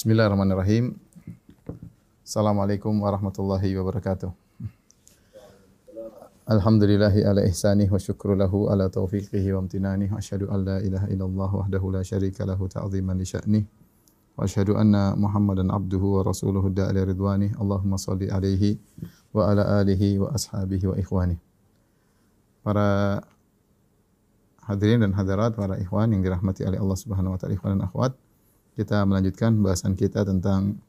Bismillahirrahmanirrahim. Assalamualaikum warahmatullahi wabarakatuh. Alhamdulillahi ala ihsanih wa syukru lahu ala taufiqihi wa amtinanih wa asyhadu an la ilaha illallah wahdahu la syarika lahu ta'ziman li sya'nih wa asyhadu anna Muhammadan abduhu wa rasuluhu da'ila ridwani Allahumma salli alaihi wa ala alihi wa ashabihi wa ikhwani. Para hadirin dan hadirat, para ikhwan yang dirahmati oleh Allah Subhanahu wa taala, ikhwan dan akhwat, kita melanjutkan bahasan kita tentang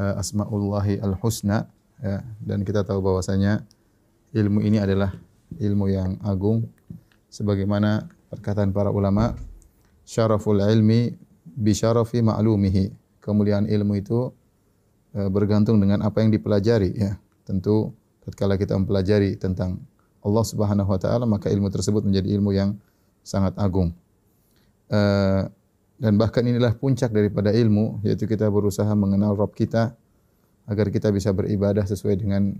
uh, Asmaullahi al-Husna ya, dan kita tahu bahwasanya ilmu ini adalah ilmu yang agung. Sebagaimana perkataan para ulama syaraful ilmi bi syarafi ma'lumihi. Kemuliaan ilmu itu e, bergantung dengan apa yang dipelajari ya. Tentu tatkala kita mempelajari tentang Allah Subhanahu wa taala maka ilmu tersebut menjadi ilmu yang sangat agung. E, dan bahkan inilah puncak daripada ilmu yaitu kita berusaha mengenal Rabb kita agar kita bisa beribadah sesuai dengan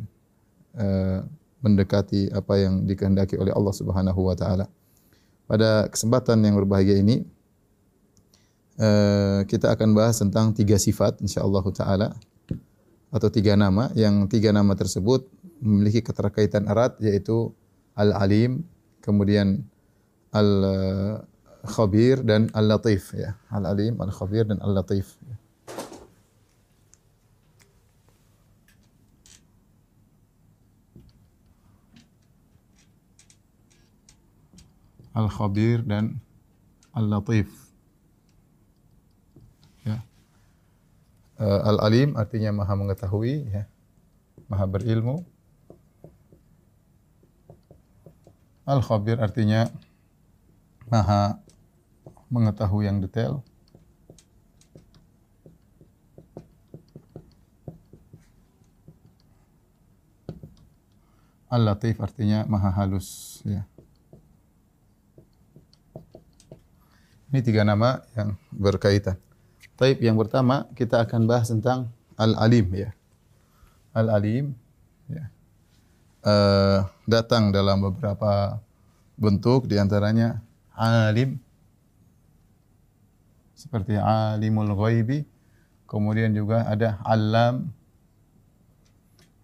uh, mendekati apa yang dikehendaki oleh Allah Subhanahu wa taala. Pada kesempatan yang berbahagia ini uh, kita akan bahas tentang tiga sifat insyaallah taala atau tiga nama yang tiga nama tersebut memiliki keterkaitan erat yaitu Al-Alim, kemudian Al-Khabir dan Al-Latif ya. Al-Alim, Al-Khabir dan Al-Latif. Ya. Al-Khabir dan Al-Latif. Ya. Uh, Al-Alim artinya maha mengetahui, ya. maha berilmu. Al-Khabir artinya maha mengetahui yang detail. Al-Latif artinya maha halus, ya. Ini tiga nama yang berkaitan. Taib yang pertama kita akan bahas tentang Al-Alim ya. Al-Alim ya. Uh, datang dalam beberapa bentuk di antaranya alim seperti alimul ghaibi kemudian juga ada alam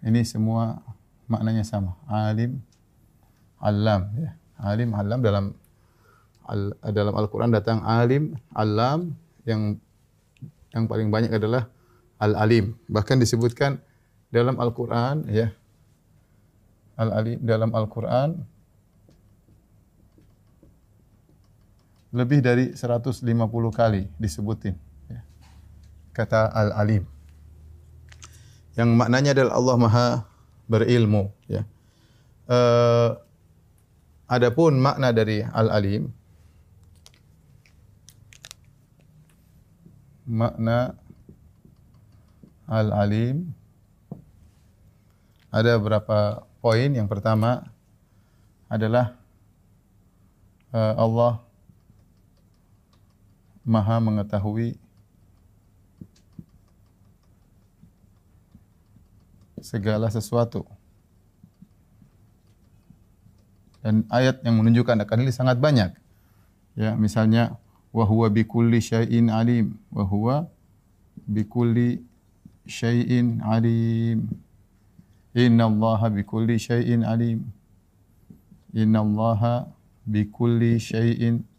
ini semua maknanya sama. Alim alam ya. Alim alam dalam al, dalam Al-Quran datang alim, alam, yang yang paling banyak adalah al-alim. Bahkan disebutkan dalam Al-Quran, ya, al-alim dalam Al-Quran lebih dari 150 kali disebutin ya. kata al-alim. Yang maknanya adalah Allah Maha berilmu. Ya. Uh, adapun makna dari al-alim makna al-alim ada beberapa poin. Yang pertama adalah uh, Allah Maha mengetahui segala sesuatu. Dan ayat yang menunjukkan akan ini sangat banyak. Ya, misalnya wa huwa bikulli syai'in alim wa huwa bikulli syai'in alim innallaha bikulli syai'in alim innallaha bikulli syai'in alim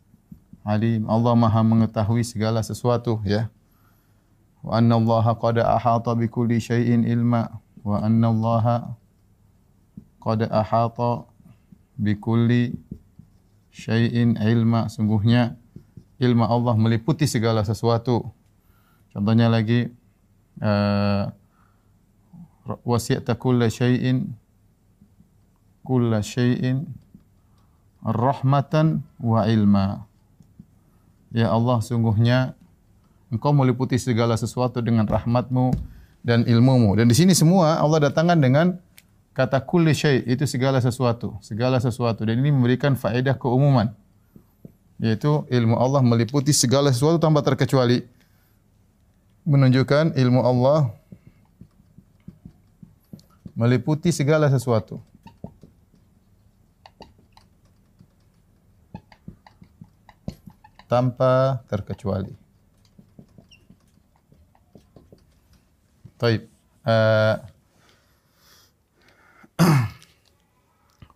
Allah Maha mengetahui segala sesuatu ya wa annallaha qad ahata bikulli syai'in ilma wa annallaha qad ahata bikulli syai'in ilma sungguhnya ilmu Allah meliputi segala sesuatu. Contohnya lagi uh, wasi'ta kulla syai'in kulla syai'in rahmatan wa ilma. Ya Allah, sungguhnya Engkau meliputi segala sesuatu dengan rahmatmu dan ilmumu. Dan di sini semua Allah datangkan dengan kata kulli syai' itu segala sesuatu, segala sesuatu. Dan ini memberikan faedah keumuman yaitu ilmu Allah meliputi segala sesuatu tanpa terkecuali menunjukkan ilmu Allah meliputi segala sesuatu tanpa terkecuali Taib. Uh,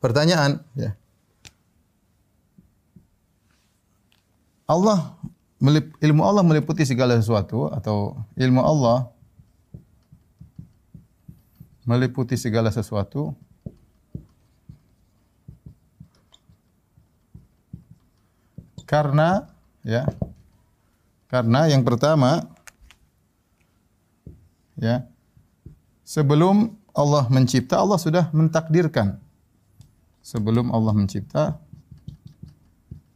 pertanyaan ya. Allah ilmu Allah meliputi segala sesuatu atau ilmu Allah meliputi segala sesuatu karena ya karena yang pertama ya sebelum Allah mencipta Allah sudah mentakdirkan sebelum Allah mencipta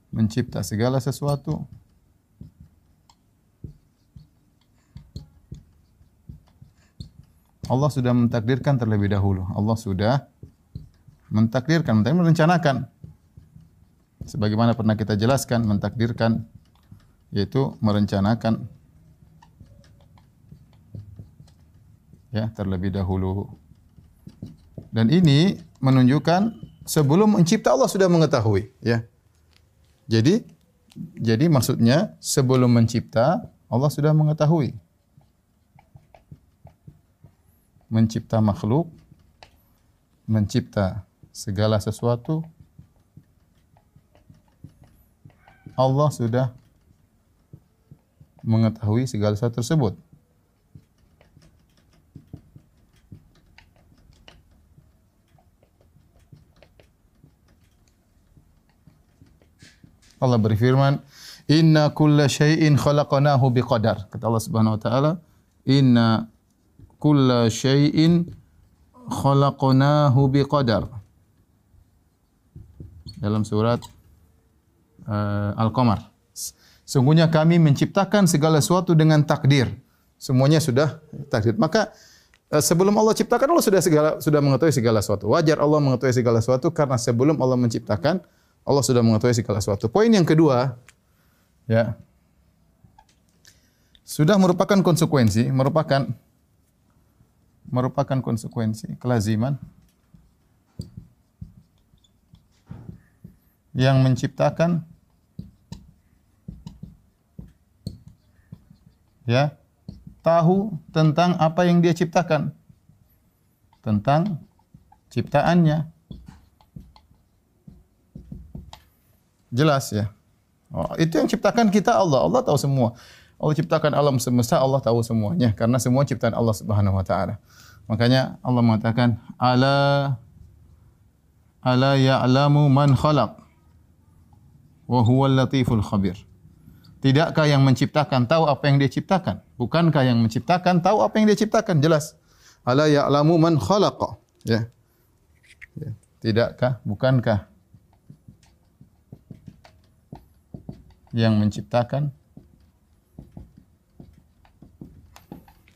mencipta segala sesuatu Allah sudah mentakdirkan terlebih dahulu. Allah sudah mentakdirkan, merencanakan. Sebagaimana pernah kita jelaskan, mentakdirkan yaitu merencanakan ya terlebih dahulu. Dan ini menunjukkan sebelum mencipta Allah sudah mengetahui, ya. Jadi jadi maksudnya sebelum mencipta Allah sudah mengetahui. mencipta makhluk, mencipta segala sesuatu, Allah sudah mengetahui segala sesuatu tersebut. Allah berfirman, "Inna kulla syai'in khalaqnahu biqadar." Kata Allah Subhanahu wa taala, "Inna kulla syai'in khalaqnahu biqadar. Dalam surat uh, Al-Qamar. Sungguhnya kami menciptakan segala sesuatu dengan takdir. Semuanya sudah takdir. Maka uh, sebelum Allah ciptakan Allah sudah segala sudah mengetahui segala sesuatu. Wajar Allah mengetahui segala sesuatu karena sebelum Allah menciptakan Allah sudah mengetahui segala sesuatu. Poin yang kedua ya sudah merupakan konsekuensi, merupakan merupakan konsekuensi kelaziman yang menciptakan ya. Tahu tentang apa yang dia ciptakan. Tentang ciptaannya. Jelas ya. Oh, itu yang ciptakan kita Allah. Allah tahu semua. Allah ciptakan alam semesta Allah tahu semuanya. Karena semua ciptaan Allah Subhanahu wa taala. Makanya Allah mengatakan ala ala ya'lamu man khalaq wa huwal latiful khabir. Tidakkah yang menciptakan tahu apa yang dia ciptakan? Bukankah yang menciptakan tahu apa yang dia ciptakan? Jelas. Ala ya'lamu man khalaqa. Ya. ya. Tidakkah, bukankah yang menciptakan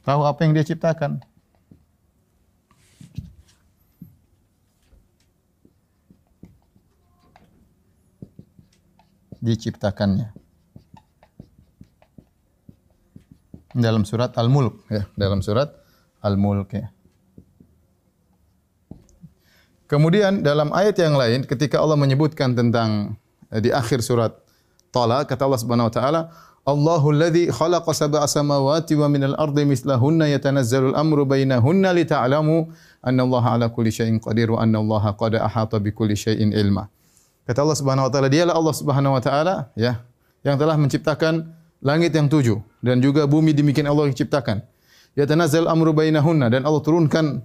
tahu apa yang dia ciptakan? diciptakannya. Dalam surat Al-Mulk ya, dalam surat Al-Mulk ya. Kemudian dalam ayat yang lain ketika Allah menyebutkan tentang eh, di akhir surat Talaq kata Allah Subhanahu wa taala Allahu alladhi khalaqa sab'a samawati wa minal ardi mislahunna yatanazzalul amru bainahunna lita'lamu anna Allah ala kulli syai'in qadir wa anna Allah qad ahata bi kulli syai'in ilma. Kata Allah Subhanahu wa taala, dialah Allah Subhanahu wa taala ya yang telah menciptakan langit yang tujuh dan juga bumi demikian Allah yang ciptakan. Ya tanazzal amru bainahunna dan Allah turunkan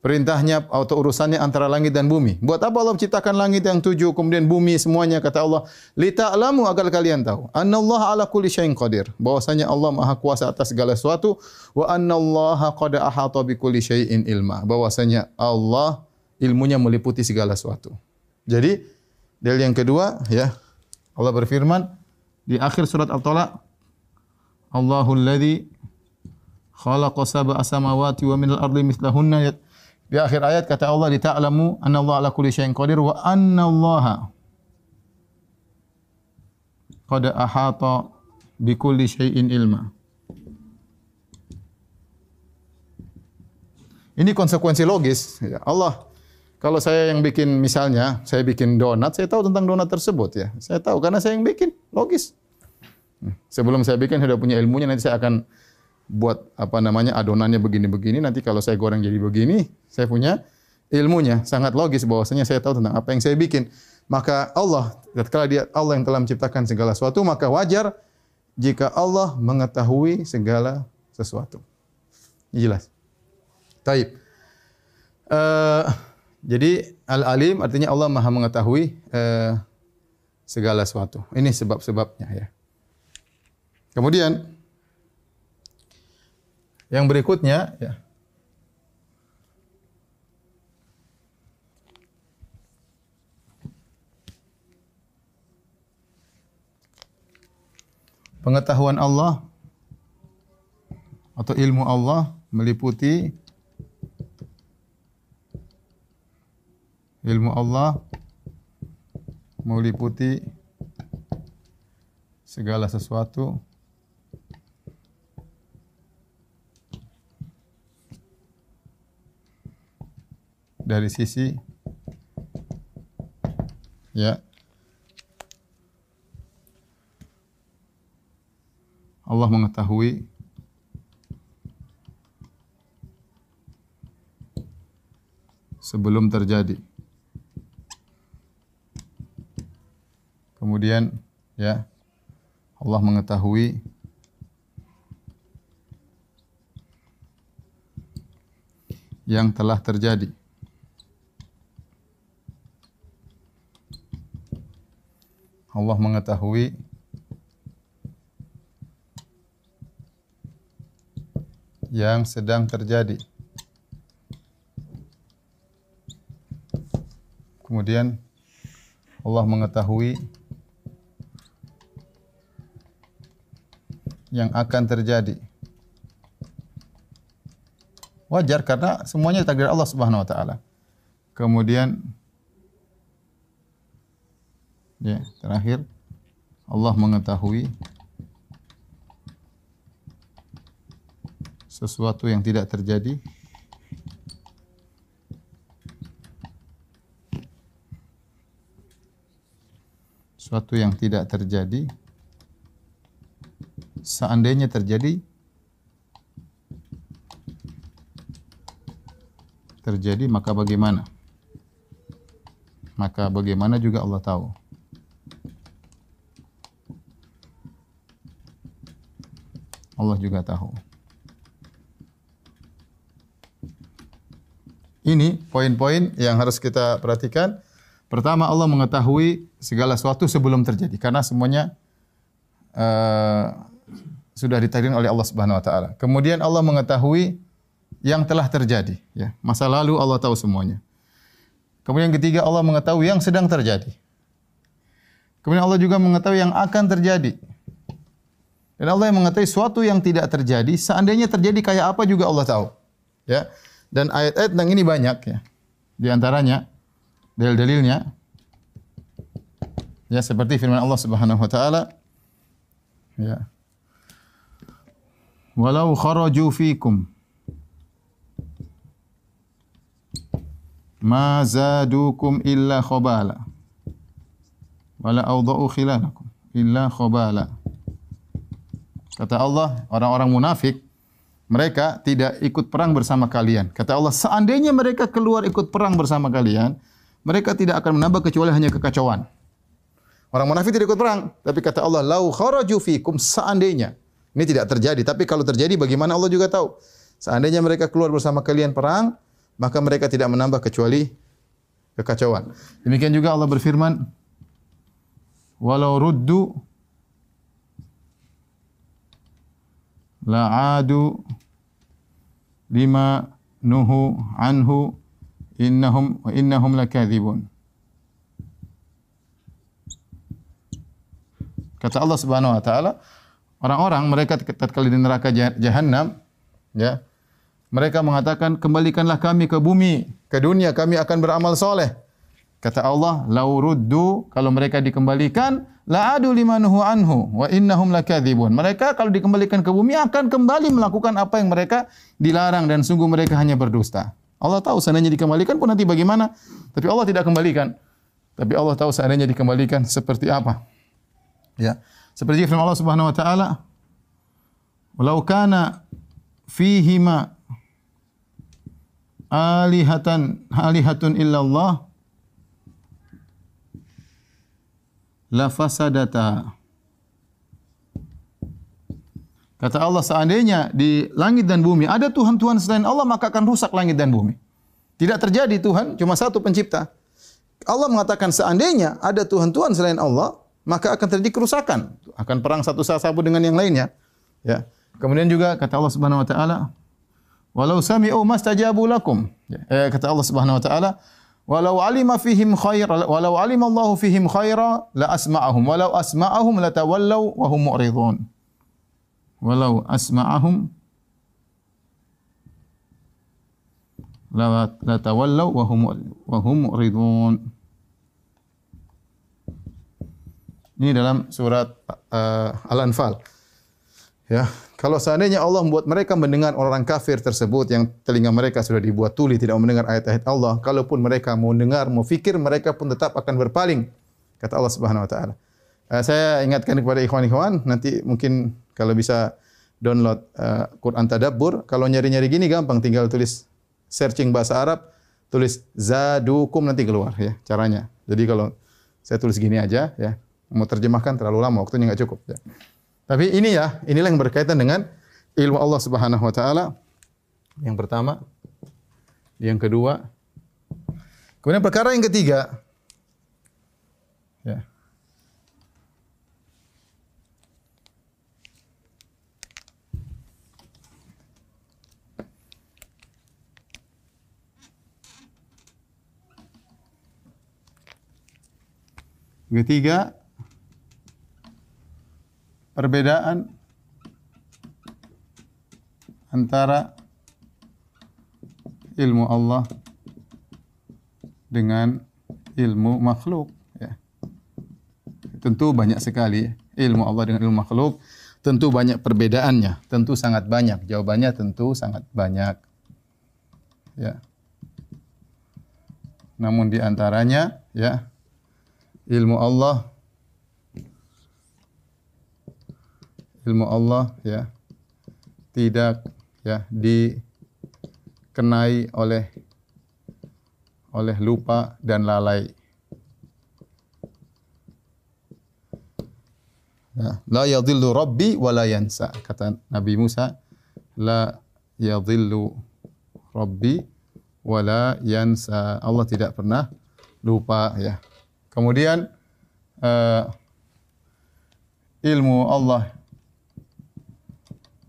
perintahnya atau urusannya antara langit dan bumi. Buat apa Allah menciptakan langit yang tujuh kemudian bumi semuanya kata Allah, "Li ta'lamu agar kalian tahu, annallaha ala kulli syai'in qadir." Bahwasanya Allah Maha kuasa atas segala sesuatu wa annallaha qad ahata bi kulli syai'in ilma. Bahwasanya Allah ilmunya meliputi segala sesuatu. Jadi Dalil yang kedua ya Allah berfirman di akhir surat Al-Talaq Allahul ladzi khalaqa sab'a samawati wa minal ardi mithlahunna di akhir ayat kata Allah lita'lamu anna Allah ala kulli syai'in qadir wa anna Allah qad ahata bi kulli syai'in ilma. Ini konsekuensi logis. Ya, Allah kalau saya yang bikin misalnya, saya bikin donat, saya tahu tentang donat tersebut ya. Saya tahu karena saya yang bikin, logis. Sebelum saya bikin sudah punya ilmunya, nanti saya akan buat apa namanya adonannya begini-begini. Nanti kalau saya goreng jadi begini saya punya ilmunya. Sangat logis bahwasanya saya tahu tentang apa yang saya bikin. Maka Allah ketika dia Allah yang telah menciptakan segala sesuatu maka wajar jika Allah mengetahui segala sesuatu. Jelas. Taib. Uh, jadi al-alim artinya Allah maha mengetahui uh, segala sesuatu. Ini sebab-sebabnya ya kemudian yang berikutnya ya. Pengetahuan Allah atau ilmu Allah meliputi ilmu Allah meliputi segala sesuatu dari sisi ya Allah mengetahui sebelum terjadi. Kemudian ya Allah mengetahui yang telah terjadi. Allah mengetahui yang sedang terjadi. Kemudian Allah mengetahui yang akan terjadi. Wajar karena semuanya takdir Allah Subhanahu wa taala. Kemudian Ya, terakhir. Allah mengetahui sesuatu yang tidak terjadi. Sesuatu yang tidak terjadi. Seandainya terjadi terjadi maka bagaimana? Maka bagaimana juga Allah tahu Allah juga tahu. Ini poin-poin yang harus kita perhatikan. Pertama Allah mengetahui segala sesuatu sebelum terjadi karena semuanya uh, sudah ditakdirkan oleh Allah Subhanahu wa taala. Kemudian Allah mengetahui yang telah terjadi, ya. Masa lalu Allah tahu semuanya. Kemudian ketiga Allah mengetahui yang sedang terjadi. Kemudian Allah juga mengetahui yang akan terjadi. Dan Allah yang mengetahui sesuatu yang tidak terjadi, seandainya terjadi kayak apa juga Allah tahu. Ya. Dan ayat-ayat tentang ini banyak ya. Di antaranya dalil-dalilnya ya seperti firman Allah Subhanahu wa taala ya. Walau kharaju fikum ma zadukum illa khabala wala awda'u khilalakum illa khabala Kata Allah, orang-orang munafik mereka tidak ikut perang bersama kalian. Kata Allah, seandainya mereka keluar ikut perang bersama kalian, mereka tidak akan menambah kecuali hanya kekacauan. Orang munafik tidak ikut perang, tapi kata Allah, lau kharaju fikum seandainya. Ini tidak terjadi, tapi kalau terjadi bagaimana Allah juga tahu. Seandainya mereka keluar bersama kalian perang, maka mereka tidak menambah kecuali kekacauan. Demikian juga Allah berfirman, walau ruddu la'adu lima nuhu anhu innahum innahum lakadzibun. Kata Allah Subhanahu wa taala, orang-orang mereka tatkala di neraka jahanam, ya. Mereka mengatakan, "Kembalikanlah kami ke bumi, ke dunia, kami akan beramal soleh." Kata Allah, "Lau ruddu," kalau mereka dikembalikan, la adu anhu wa innahum lakadzibun. Mereka kalau dikembalikan ke bumi akan kembali melakukan apa yang mereka dilarang dan sungguh mereka hanya berdusta. Allah tahu seandainya dikembalikan pun nanti bagaimana, tapi Allah tidak kembalikan. Tapi Allah tahu seandainya dikembalikan seperti apa. Ya. Seperti firman Allah Subhanahu wa taala, "Walau kana fihima alihatan alihatun illallah la. Kata Allah seandainya di langit dan bumi ada Tuhan-Tuhan selain Allah maka akan rusak langit dan bumi. Tidak terjadi Tuhan cuma satu pencipta. Allah mengatakan seandainya ada Tuhan-Tuhan selain Allah maka akan terjadi kerusakan. Akan perang satu satu dengan yang lainnya. Ya. Kemudian juga kata Allah Subhanahu wa taala Walau sami'u mastajabu lakum. Ya. Eh, kata Allah Subhanahu wa taala, ولو علم فيهم خير ولو علم الله فيهم خيرا لأسمعهم ولو أسمعهم لتولوا وهم معرضون ولو أسمعهم لتولوا وهم وهم معرضون ini dalam surat uh, Al-Anfal. Ya, kalau seandainya Allah membuat mereka mendengar orang kafir tersebut yang telinga mereka sudah dibuat tuli tidak mendengar ayat-ayat Allah, kalaupun mereka mau dengar, mau fikir, mereka pun tetap akan berpaling. Kata Allah Subhanahu wa taala. Uh, saya ingatkan kepada ikhwan-ikhwan, nanti mungkin kalau bisa download uh, Quran Tadabbur, kalau nyari-nyari gini gampang tinggal tulis searching bahasa Arab, tulis zadukum nanti keluar ya caranya. Jadi kalau saya tulis gini aja ya, mau terjemahkan terlalu lama, waktunya nggak cukup ya. Tapi ini ya, inilah yang berkaitan dengan ilmu Allah Subhanahu wa taala. Yang pertama, yang kedua, kemudian perkara yang ketiga, ya. Ketiga, perbedaan antara ilmu Allah dengan ilmu makhluk ya. Tentu banyak sekali ilmu Allah dengan ilmu makhluk tentu banyak perbedaannya, tentu sangat banyak. Jawabannya tentu sangat banyak. Ya. Namun di antaranya ya ilmu Allah ilmu Allah ya tidak ya dikenai oleh oleh lupa dan lalai. Ya, la yadhillu rabbi wa la yansa. Kata Nabi Musa, la yadhillu rabbi wa la yansa. Allah tidak pernah lupa ya. Kemudian uh, ilmu Allah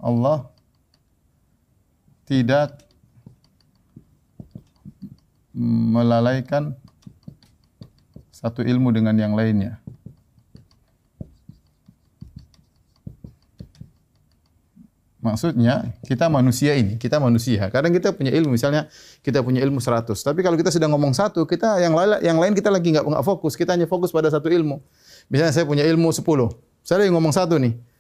Allah tidak melalaikan satu ilmu dengan yang lainnya. Maksudnya kita manusia ini, kita manusia. Kadang kita punya ilmu, misalnya kita punya ilmu 100. Tapi kalau kita sedang ngomong satu, kita yang lain yang lain kita lagi nggak fokus. Kita hanya fokus pada satu ilmu. Misalnya saya punya ilmu 10. Saya lagi ngomong satu nih.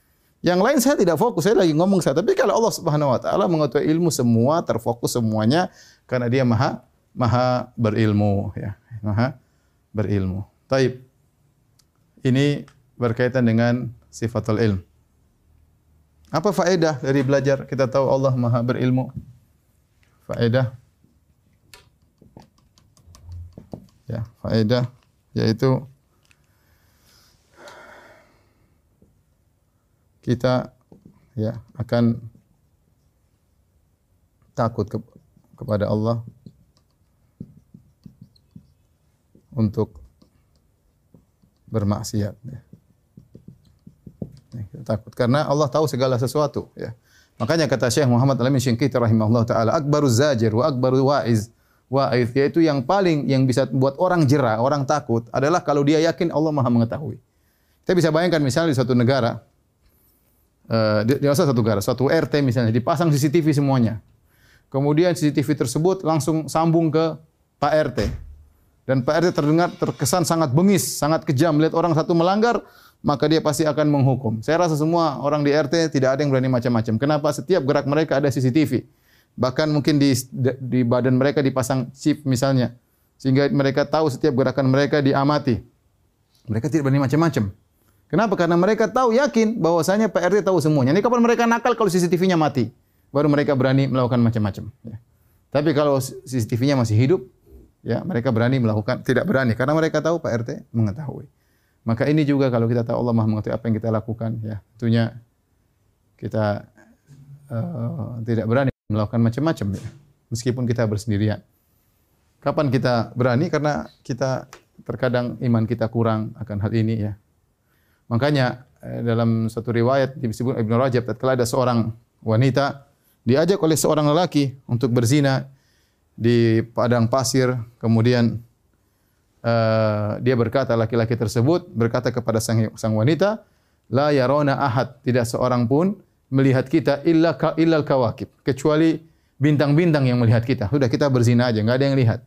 Yang lain saya tidak fokus, saya lagi ngomong saya. Tapi kalau Allah Subhanahu wa taala mengetahui ilmu semua, terfokus semuanya karena Dia Maha Maha berilmu ya. Maha berilmu. Taib. Ini berkaitan dengan sifatul ilm. Apa faedah dari belajar kita tahu Allah Maha berilmu? Faedah ya, faedah yaitu kita ya akan takut ke, kepada Allah untuk bermaksiat ya. Kita takut karena Allah tahu segala sesuatu ya. Makanya kata Syekh Muhammad Al-Amin Syinqiti rahimahullah taala akbaru zajir wa akbaru wa'iz wa'iz yaitu yang paling yang bisa buat orang jera, orang takut adalah kalau dia yakin Allah Maha mengetahui. Kita bisa bayangkan misalnya di suatu negara uh, di, di satu negara, suatu RT misalnya dipasang CCTV semuanya. Kemudian CCTV tersebut langsung sambung ke Pak RT. Dan Pak RT terdengar terkesan sangat bengis, sangat kejam melihat orang satu melanggar, maka dia pasti akan menghukum. Saya rasa semua orang di RT tidak ada yang berani macam-macam. Kenapa? Setiap gerak mereka ada CCTV. Bahkan mungkin di, di badan mereka dipasang chip misalnya. Sehingga mereka tahu setiap gerakan mereka diamati. Mereka tidak berani macam-macam. Kenapa? Karena mereka tahu yakin bahwasanya PRT tahu semuanya. Ini kapan mereka nakal kalau CCTV-nya mati? baru mereka berani melakukan macam-macam. Ya. Tapi kalau CCTV-nya masih hidup, ya mereka berani melakukan tidak berani karena mereka tahu Pak RT mengetahui. Maka ini juga kalau kita tahu Allah Maha mengetahui apa yang kita lakukan, ya tentunya kita uh, tidak berani melakukan macam-macam ya. Meskipun kita bersendirian. Kapan kita berani? Karena kita terkadang iman kita kurang akan hal ini ya. Makanya eh, dalam satu riwayat disebut Ibnu Rajab tatkala ada seorang wanita diajak oleh seorang lelaki untuk berzina di padang pasir, kemudian uh, dia berkata laki-laki tersebut berkata kepada sang, sang wanita, la yarona ahad, tidak seorang pun melihat kita illa ka illal kawakib, kecuali bintang-bintang yang melihat kita. Sudah kita berzina aja, enggak ada yang lihat.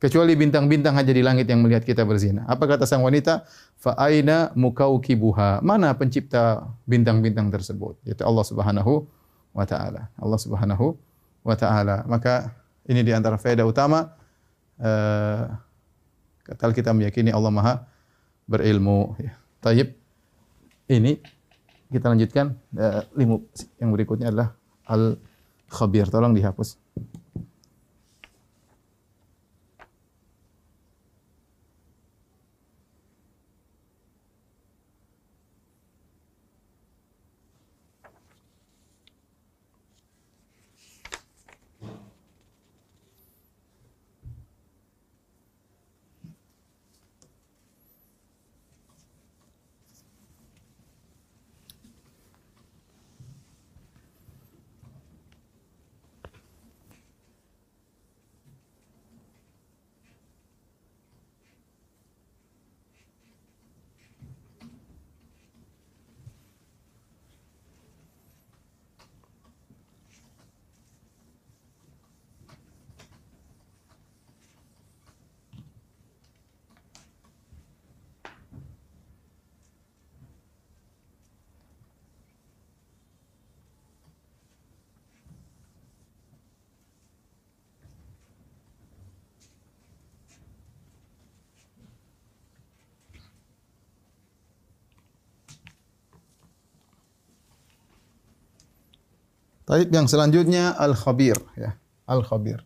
Kecuali bintang-bintang aja di langit yang melihat kita berzina. Apa kata sang wanita? Fa aina mukaukibuha? Mana pencipta bintang-bintang tersebut? Yaitu Allah Subhanahu wa taala. Allah Subhanahu wa taala. Maka ini di antara faedah utama uh, kata kita meyakini Allah Maha berilmu. Ya. Ini kita lanjutkan uh, limu yang berikutnya adalah al khabir. Tolong dihapus. Taib yang selanjutnya al-khabir ya, al-khabir.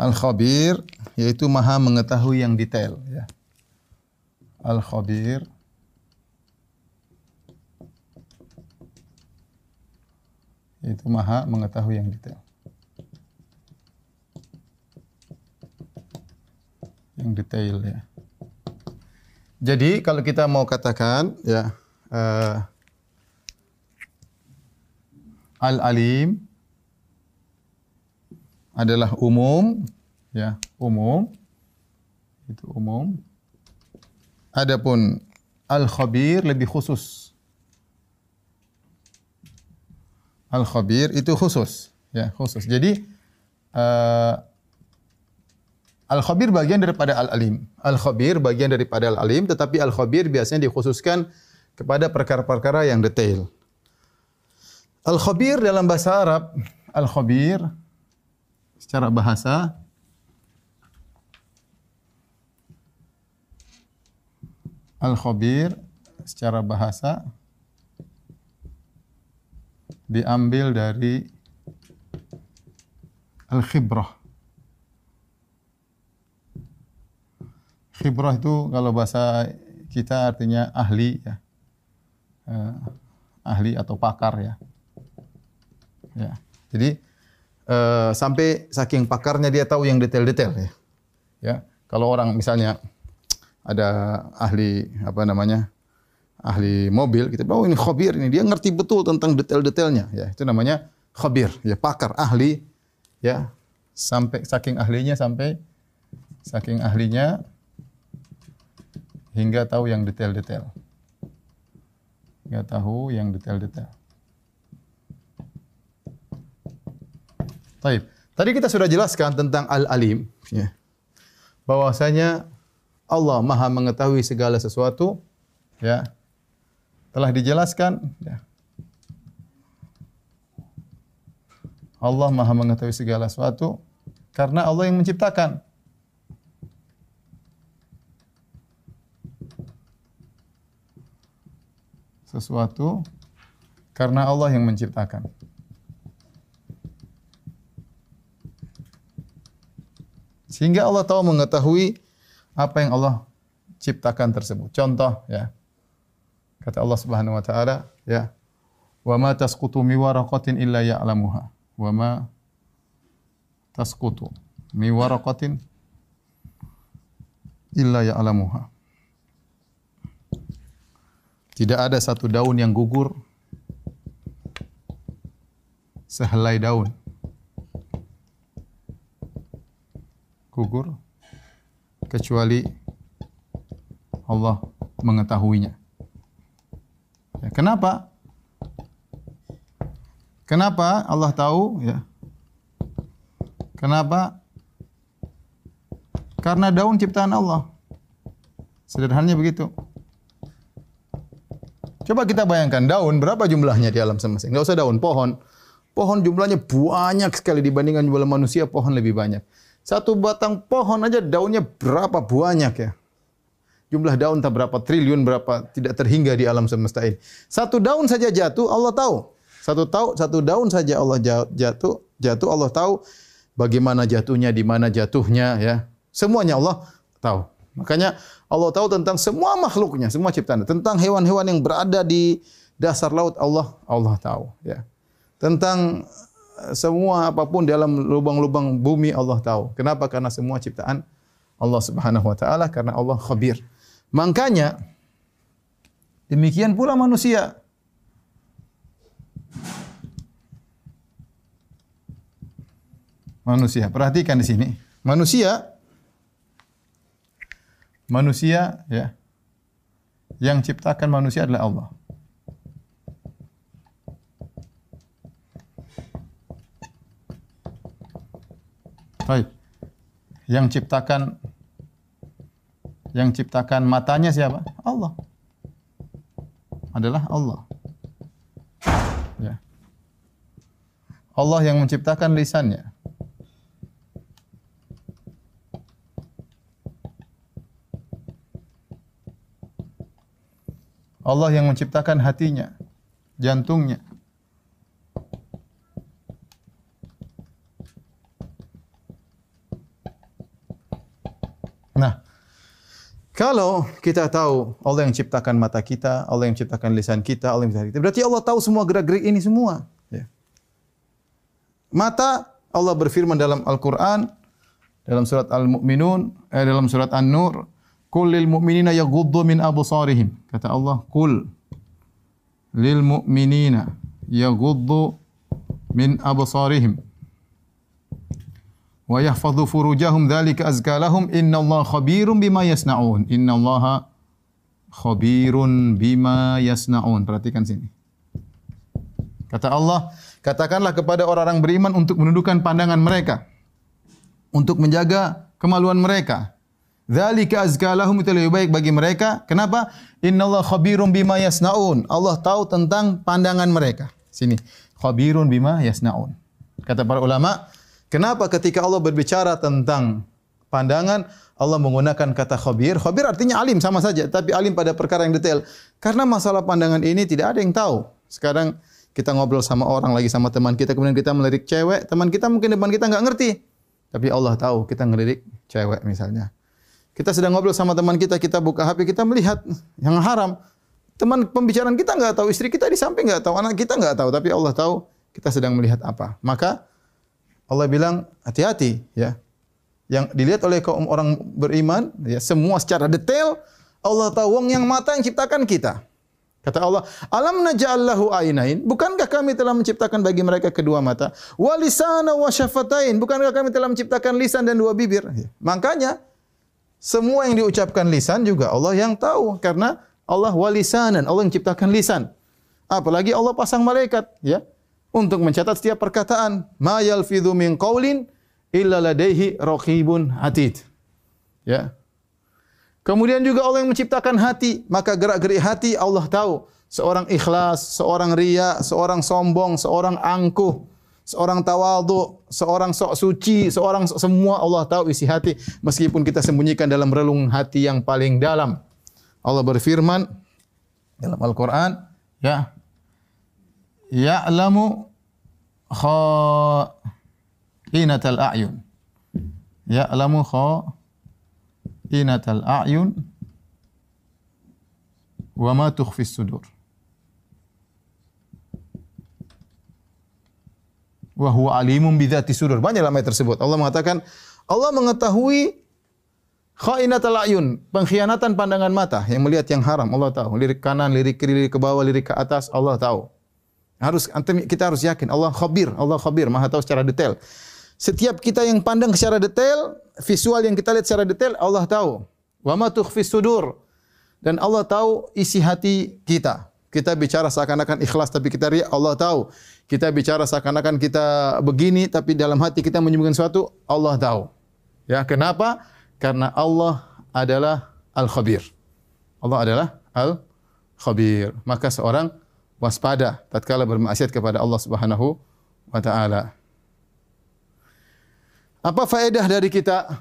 Al-khabir yaitu maha mengetahui yang detail ya. Al-khabir yaitu maha mengetahui yang detail. Yang detail ya. Jadi kalau kita mau katakan ya uh, Al-alim adalah umum, ya, umum. Itu umum. Adapun al-khabir lebih khusus. Al-khabir itu khusus, ya, khusus. Jadi uh, al-khabir bagian daripada al-alim. Al-khabir bagian daripada al-alim, tetapi al-khabir biasanya dikhususkan kepada perkara-perkara yang detail. Al-khabir dalam bahasa Arab, al-khabir secara bahasa Al-khabir secara bahasa diambil dari al-khibrah. Khibrah itu kalau bahasa kita artinya ahli ya. Uh, ahli atau pakar ya. Ya. Jadi uh, sampai saking pakarnya dia tahu yang detail-detail ya. Ya. Kalau orang misalnya ada ahli apa namanya? ahli mobil, kita bilang oh ini khabir ini dia ngerti betul tentang detail-detailnya ya. Itu namanya khabir, ya pakar, ahli ya. Sampai saking ahlinya sampai saking ahlinya hingga tahu yang detail-detail. Hingga tahu yang detail-detail. Taib. Tadi kita sudah jelaskan tentang Al-Alim. Ya. Bahwasanya Allah maha mengetahui segala sesuatu. Ya. Telah dijelaskan. Ya. Allah maha mengetahui segala sesuatu. Karena Allah yang menciptakan. Sesuatu Karena Allah yang menciptakan. Sehingga Allah tahu mengetahui apa yang Allah ciptakan tersebut. Contoh ya. Kata Allah Subhanahu wa taala, ya. Wa ma tasqutu mi waraqatin illa ya'lamuha. Wa ma tasqutu mi waraqatin illa ya'lamuha. Tidak ada satu daun yang gugur sehelai daun gugur kecuali Allah mengetahuinya. Ya, kenapa? Kenapa Allah tahu? Ya. Kenapa? Karena daun ciptaan Allah. Sederhananya begitu. Coba kita bayangkan daun berapa jumlahnya di alam semesta. Enggak usah daun, pohon. Pohon jumlahnya banyak sekali dibandingkan jumlah manusia, pohon lebih banyak. Satu batang pohon aja daunnya berapa banyak ya. Jumlah daun tak berapa triliun berapa tidak terhingga di alam semesta ini. Satu daun saja jatuh Allah tahu. Satu tahu satu daun saja Allah jatuh jatuh Allah tahu bagaimana jatuhnya di mana jatuhnya ya. Semuanya Allah tahu. Makanya Allah tahu tentang semua makhluknya, semua ciptaan. Tentang hewan-hewan yang berada di dasar laut Allah Allah tahu ya. Tentang semua apa pun dalam lubang-lubang bumi Allah tahu. Kenapa? Karena semua ciptaan Allah Subhanahu wa taala karena Allah khabir. Makanya demikian pula manusia. Manusia, perhatikan di sini. Manusia manusia ya yang ciptakan manusia adalah Allah. Baik. Yang ciptakan yang ciptakan matanya siapa? Allah. Adalah Allah. Ya. Allah yang menciptakan lisannya. Allah yang menciptakan hatinya, jantungnya. Nah, kalau kita tahu Allah yang ciptakan mata kita, Allah yang ciptakan lisan kita, Allah yang ciptakan kita, berarti Allah tahu semua gerak-gerik ini semua. Ya. Mata Allah berfirman dalam Al-Quran, dalam surat Al-Mu'minun, eh, dalam surat An-Nur, Kul lil mu'minina yaghuddu min absarihim. Kata Allah, kul lil mu'minina yaghuddu min absarihim wa yahfadhu furujahum dzalika azka lahum innallaha khabirum bima yasnaun innallaha khabirun bima yasnaun perhatikan sini kata Allah katakanlah kepada orang-orang beriman untuk menundukkan pandangan mereka untuk menjaga kemaluan mereka Dzalika azka lahum itu lebih baik bagi mereka. Kenapa? Innallaha khabirum bima yasnaun. Allah tahu tentang pandangan mereka. Sini. Khabirun bima yasnaun. Kata para ulama, Kenapa ketika Allah berbicara tentang pandangan, Allah menggunakan kata khabir. Khabir artinya alim sama saja, tapi alim pada perkara yang detail. Karena masalah pandangan ini tidak ada yang tahu. Sekarang kita ngobrol sama orang lagi sama teman kita, kemudian kita melirik cewek, teman kita mungkin depan kita nggak ngerti. Tapi Allah tahu kita ngelirik cewek misalnya. Kita sedang ngobrol sama teman kita, kita buka HP, kita melihat yang haram. Teman pembicaraan kita nggak tahu, istri kita di samping nggak tahu, anak kita nggak tahu, tapi Allah tahu kita sedang melihat apa. Maka Allah bilang hati-hati ya. Yang dilihat oleh kaum orang beriman ya semua secara detail Allah tahu wong yang mata yang ciptakan kita. Kata Allah, "Alam naj'allahu ainain?" Bukankah kami telah menciptakan bagi mereka kedua mata? Wa lisana wa syafatain? Bukankah kami telah menciptakan lisan dan dua bibir? Ya. Makanya semua yang diucapkan lisan juga Allah yang tahu karena Allah walisanan, Allah yang ciptakan lisan. Apalagi Allah pasang malaikat, ya untuk mencatat setiap perkataan. Ma yalfidhu min qaulin illa ladaihi atid. Ya. Kemudian juga Allah yang menciptakan hati, maka gerak-gerik hati Allah tahu. Seorang ikhlas, seorang ria, seorang sombong, seorang angkuh, seorang tawadhu, seorang sok suci, seorang sok, semua Allah tahu isi hati meskipun kita sembunyikan dalam relung hati yang paling dalam. Allah berfirman dalam Al-Qur'an, ya, ya'lamu kha'inatal a'yun. Ya'lamu kha'inatal a'yun wa ma tukhfis sudur. Wa huwa alimun bidzati sudur. Banyak lama tersebut. Allah mengatakan Allah mengetahui Khainatul ayun, pengkhianatan pandangan mata yang melihat yang haram, Allah tahu. Lirik kanan, lirik kiri, lirik ke bawah, lirik ke atas, Allah tahu. Harus kita harus yakin Allah khabir, Allah khabir, Maha tahu secara detail. Setiap kita yang pandang secara detail, visual yang kita lihat secara detail, Allah tahu. Wa ma sudur. Dan Allah tahu isi hati kita. Kita bicara seakan-akan ikhlas tapi kita riak, Allah tahu. Kita bicara seakan-akan kita begini tapi dalam hati kita menyembunyikan sesuatu, Allah tahu. Ya, kenapa? Karena Allah adalah Al-Khabir. Allah adalah Al-Khabir. Maka seorang waspada tatkala bermaksiat kepada Allah Subhanahu wa taala. Apa faedah dari kita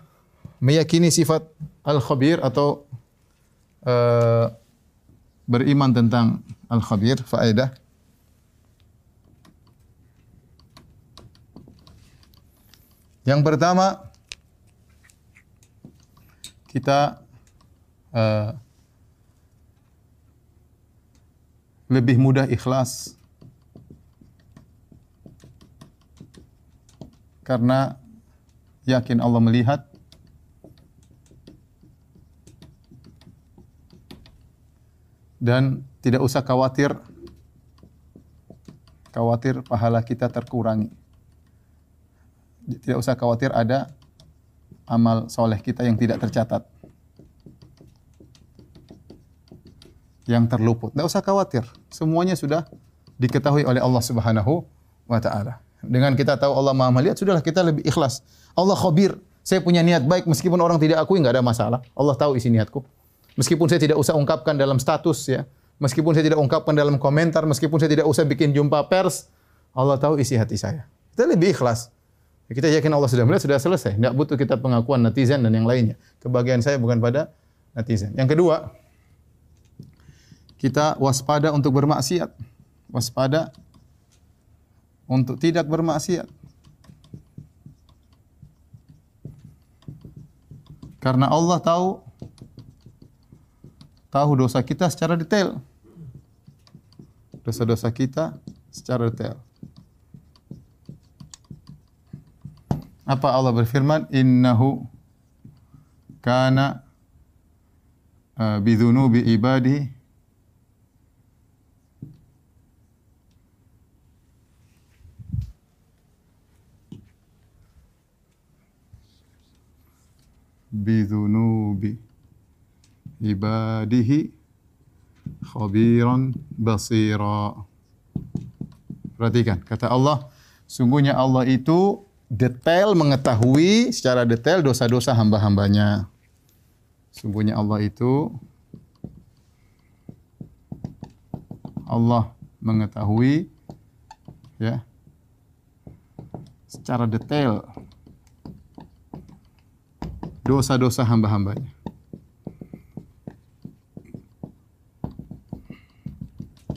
meyakini sifat Al-Khabir atau uh, beriman tentang Al-Khabir? Faedah Yang pertama, kita uh, lebih mudah ikhlas karena yakin Allah melihat dan tidak usah khawatir khawatir pahala kita terkurangi. Tidak usah khawatir ada amal soleh kita yang tidak tercatat. Yang terluput. Tidak usah khawatir. Semuanya sudah diketahui oleh Allah Subhanahu wa taala. Dengan kita tahu Allah Maha melihat, sudahlah kita lebih ikhlas. Allah khabir. Saya punya niat baik meskipun orang tidak akui nggak ada masalah. Allah tahu isi niatku. Meskipun saya tidak usah ungkapkan dalam status ya, meskipun saya tidak ungkapkan dalam komentar, meskipun saya tidak usah bikin jumpa pers, Allah tahu isi hati saya. Kita lebih ikhlas. Kita yakin Allah sudah melihat, sudah selesai. Tidak butuh kita pengakuan netizen dan yang lainnya. Kebahagiaan saya bukan pada netizen. Yang kedua, kita waspada untuk bermaksiat. Waspada untuk tidak bermaksiat. Karena Allah tahu tahu dosa kita secara detail. Dosa-dosa kita secara detail. Apa Allah berfirman? Innahu kana uh, bidhunubi ibadi bidhunubi ibadihi khabiran basira. Perhatikan, kata Allah, sungguhnya Allah itu detail mengetahui secara detail dosa-dosa hamba-hambanya. Sungguhnya Allah itu Allah mengetahui ya secara detail dosa-dosa hamba-hambanya.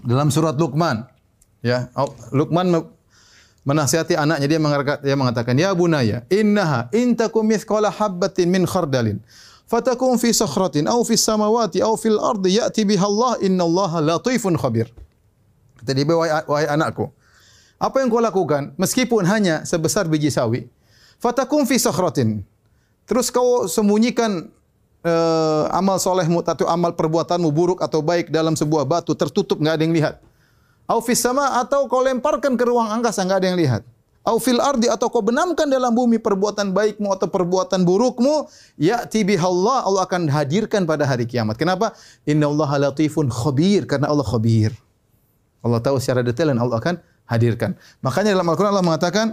Dalam surat Luqman ya Luqman menasihati anaknya dia mengatakan ya bunaya innaha in takum mithqala habatin min khardalin fatakum fi sakhratin aw fi samawati aw fil ardi ya'ti biha Allah innallaha latifun khabir kata dia wahai, wahai anakku apa yang kau lakukan meskipun hanya sebesar biji sawi fatakum fi sakhratin terus kau sembunyikan uh, amal solehmu atau amal perbuatanmu buruk atau baik dalam sebuah batu tertutup enggak ada yang lihat Au fis sama atau kau lemparkan ke ruang angkasa enggak ada yang lihat. Au fil ardi atau kau benamkan dalam bumi perbuatan baikmu atau perbuatan burukmu, ya'ti bihallah Allah akan hadirkan pada hari kiamat. Kenapa? Innallaha latifun khabir karena Allah khabir. Allah tahu secara detail dan Allah akan hadirkan. Makanya dalam Al-Qur'an Allah mengatakan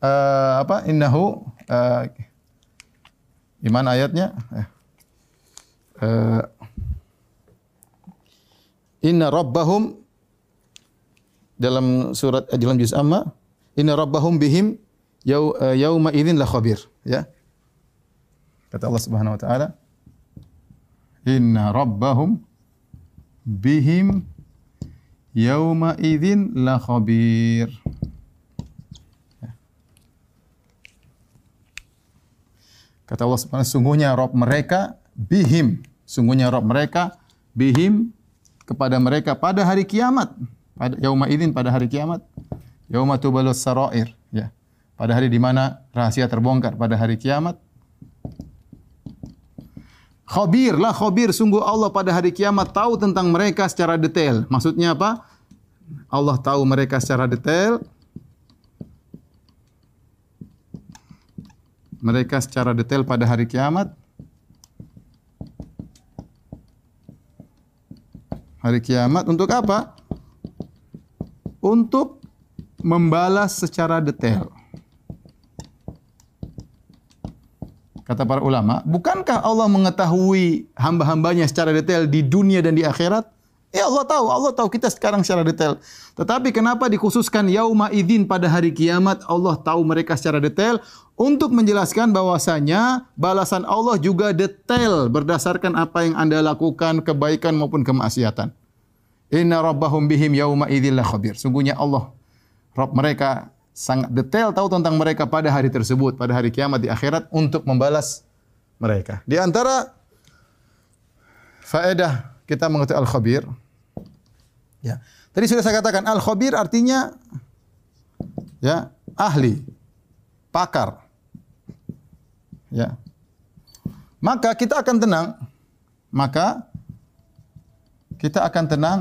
uh, apa? Innahu uh, iman ayatnya? Uh, Inna rabbahum dalam surat eh, dalam juz amma inna rabbahum bihim yau, uh, yauma idzin la khabir. Ya. Kata Allah Subhanahu wa taala inna rabbahum bihim yauma idzin la khabir. Kata Allah Subhanahu sungguhnya Rob mereka bihim, sungguhnya Rob mereka bihim kepada mereka pada hari kiamat. Pada yauma idzin pada hari kiamat. Yauma tubalus sarair, ya. Pada hari di mana rahasia terbongkar pada hari kiamat. Khabir lah khabir sungguh Allah pada hari kiamat tahu tentang mereka secara detail. Maksudnya apa? Allah tahu mereka secara detail. Mereka secara detail pada hari kiamat. Hari kiamat untuk apa? Untuk membalas secara detail. Kata para ulama, bukankah Allah mengetahui hamba-hambanya secara detail di dunia dan di akhirat? Ya Allah tahu, Allah tahu kita sekarang secara detail. Tetapi kenapa dikhususkan yauma idzin pada hari kiamat? Allah tahu mereka secara detail untuk menjelaskan bahwasanya balasan Allah juga detail berdasarkan apa yang Anda lakukan, kebaikan maupun kemaksiatan. Inna rabbahum bihim yauma idzin khabir. Sungguhnya Allah Rabb mereka sangat detail tahu tentang mereka pada hari tersebut, pada hari kiamat di akhirat untuk membalas mereka. Di antara faedah kita mengerti al-khabir. Ya. Tadi sudah saya katakan al-khabir artinya ya, ahli, pakar. Ya. Maka kita akan tenang. Maka kita akan tenang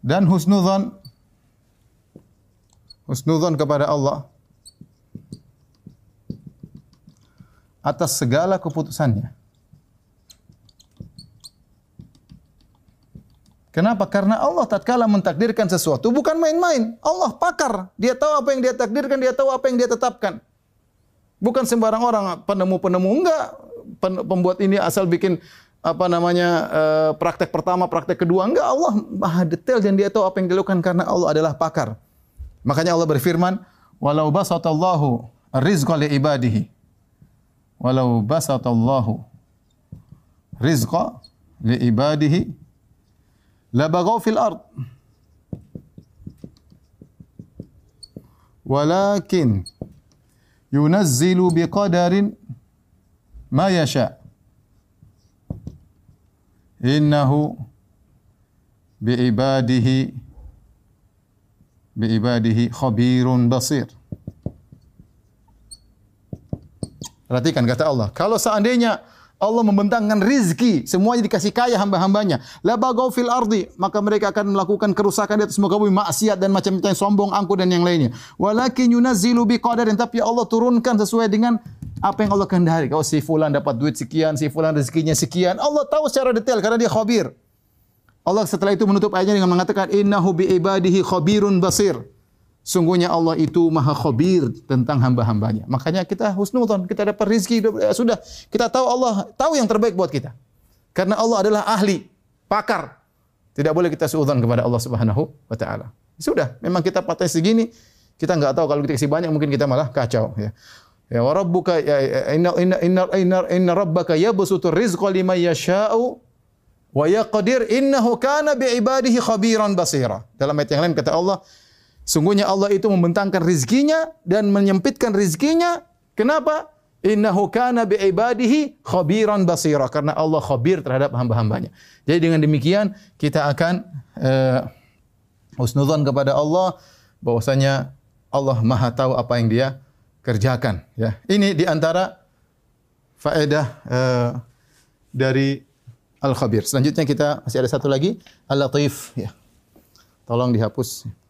dan husnudzon husnudzon kepada Allah atas segala keputusannya. Kenapa? Karena Allah tatkala mentakdirkan sesuatu bukan main-main. Allah pakar. Dia tahu apa yang dia takdirkan, dia tahu apa yang dia tetapkan. Bukan sembarang orang penemu-penemu enggak pembuat ini asal bikin apa namanya uh, praktek pertama, praktek kedua enggak Allah maha detail dan dia tahu apa yang dilakukan karena Allah adalah pakar. Makanya Allah berfirman, "Walau basatallahu rizqa li ibadihi." Walau basatallahu rizqa li ibadihi labaghaw fil ard. Walakin yunazzilu biqadarin ma yasha. Innahu biibadihi biibadihi khabirun basir. Perhatikan kata Allah, kalau seandainya Allah membentangkan rizki, semuanya dikasih kaya hamba-hambanya. La bagau fil ardi, maka mereka akan melakukan kerusakan di atas muka bumi, maksiat dan macam-macam sombong, angkuh dan yang lainnya. Walakin yunazzilu biqadarin, tapi Allah turunkan sesuai dengan apa yang Allah kehendaki. Kalau si fulan dapat duit sekian, si fulan rezekinya sekian, Allah tahu secara detail karena dia khabir. Allah setelah itu menutup ayatnya dengan mengatakan innahu bi ibadihi khabirun basir. Sungguhnya Allah itu maha khabir tentang hamba-hambanya. Makanya kita husnudzon, kita dapat rizki, ya sudah. Kita tahu Allah tahu yang terbaik buat kita. Karena Allah adalah ahli, pakar. Tidak boleh kita suudzon kepada Allah Subhanahu wa taala. Sudah, memang kita patah segini, kita enggak tahu kalau kita kasih banyak mungkin kita malah kacau ya. Ya wa rabbuka ya, ya, inna inna inna inna, inna rabbaka yabsutu rizqa liman yasha'u Wa yaqdir innahu kana bi ibadihi khabiran basira. Dalam ayat yang lain kata Allah, sungguhnya Allah itu membentangkan rizkinya dan menyempitkan rizkinya. Kenapa? Innahu kana bi ibadihi khabiran basira. Karena Allah khabir terhadap hamba-hambanya. Jadi dengan demikian kita akan uh, kepada Allah bahwasanya Allah Maha tahu apa yang Dia kerjakan ya. Ini di antara faedah uh, dari Al-Khabir. Selanjutnya kita masih ada satu lagi, Al-Latif ya. Tolong dihapus.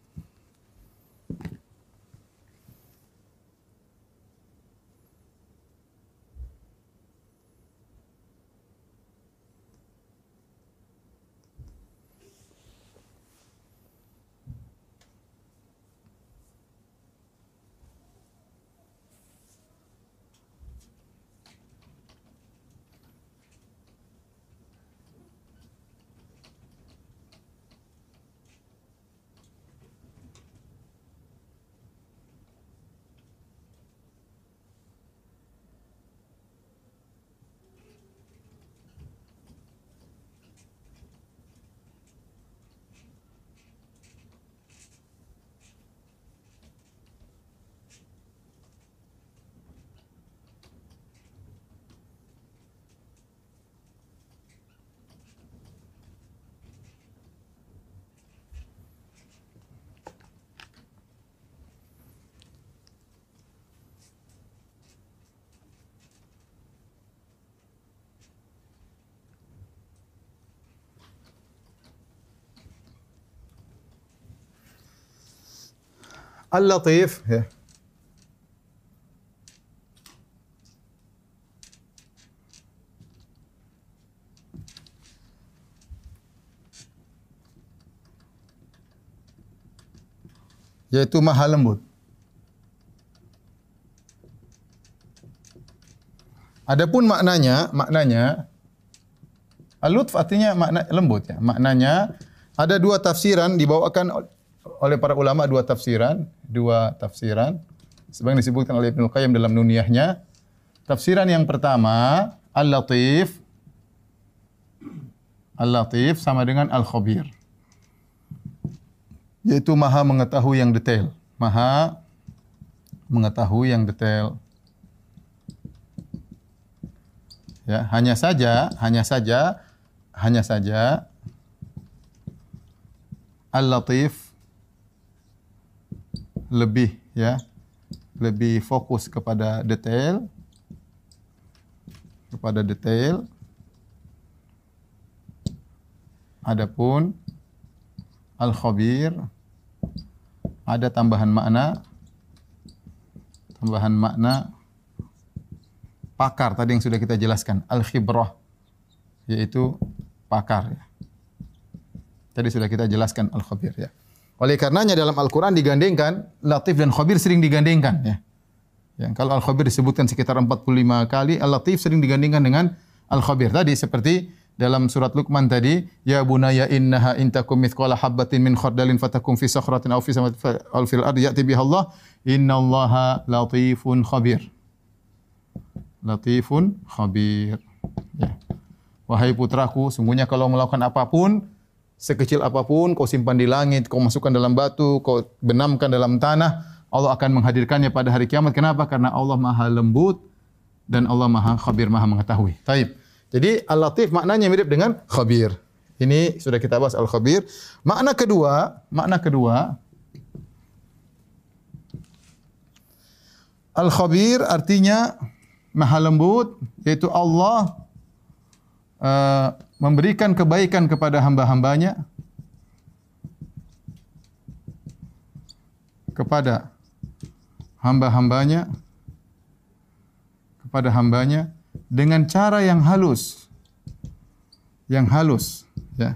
Al-Latif ya. yaitu maha lembut. Adapun maknanya, maknanya al-lutf artinya makna lembut ya. Maknanya ada dua tafsiran dibawakan oleh para ulama dua tafsiran, dua tafsiran. Sebagaimana disebutkan oleh Ibnu Qayyim dalam Nuniyahnya. Tafsiran yang pertama, Al-Latif. Al-Latif sama dengan Al-Khabir. Yaitu maha mengetahui yang detail. Maha mengetahui yang detail. Ya, hanya saja, hanya saja, hanya saja Al-Latif lebih ya lebih fokus kepada detail kepada detail adapun al khabir ada tambahan makna tambahan makna pakar tadi yang sudah kita jelaskan al khibrah yaitu pakar ya. Tadi sudah kita jelaskan al khabir ya. Oleh karenanya dalam Al-Quran digandengkan, Latif dan Khabir sering digandengkan. Ya. Ya, kalau Al-Khabir disebutkan sekitar 45 kali, Al-Latif sering digandengkan dengan Al-Khabir. Tadi seperti dalam surat Luqman tadi, Ya bunaya innaha intakum mithqala habbatin min khardalin fatakum fi sakhratin aw fi samawati aw fil ardi ya'ti biha Allah, innallaha latifun khabir. Latifun khabir. Ya. Wahai putraku, sungguhnya kalau melakukan apa pun, sekecil apa pun kau simpan di langit, kau masukkan dalam batu, kau benamkan dalam tanah, Allah akan menghadirkannya pada hari kiamat. Kenapa? Karena Allah Maha lembut dan Allah Maha khabir, Maha mengetahui. Taib. Jadi Al-Latif maknanya mirip dengan khabir. Ini sudah kita bahas Al-Khabir. Makna kedua, makna kedua Al-Khabir artinya Maha lembut yaitu Allah uh, memberikan kebaikan kepada hamba-hambanya kepada hamba-hambanya kepada hambanya dengan cara yang halus yang halus ya.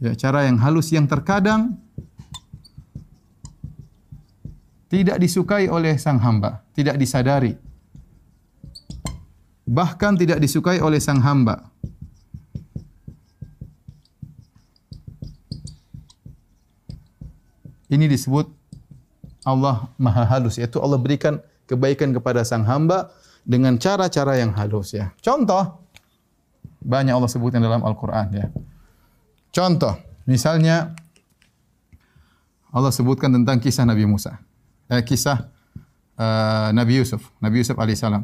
Ya cara yang halus yang terkadang tidak disukai oleh sang hamba tidak disadari. Bahkan tidak disukai oleh sang hamba Ini disebut Allah Maha Halus, yaitu Allah berikan kebaikan kepada sang hamba dengan cara-cara yang halus ya. Contoh banyak Allah sebutkan dalam Al-Qur'an ya. Contoh, misalnya Allah sebutkan tentang kisah Nabi Musa. Eh, kisah uh, Nabi Yusuf, Nabi Yusuf alaihissalam.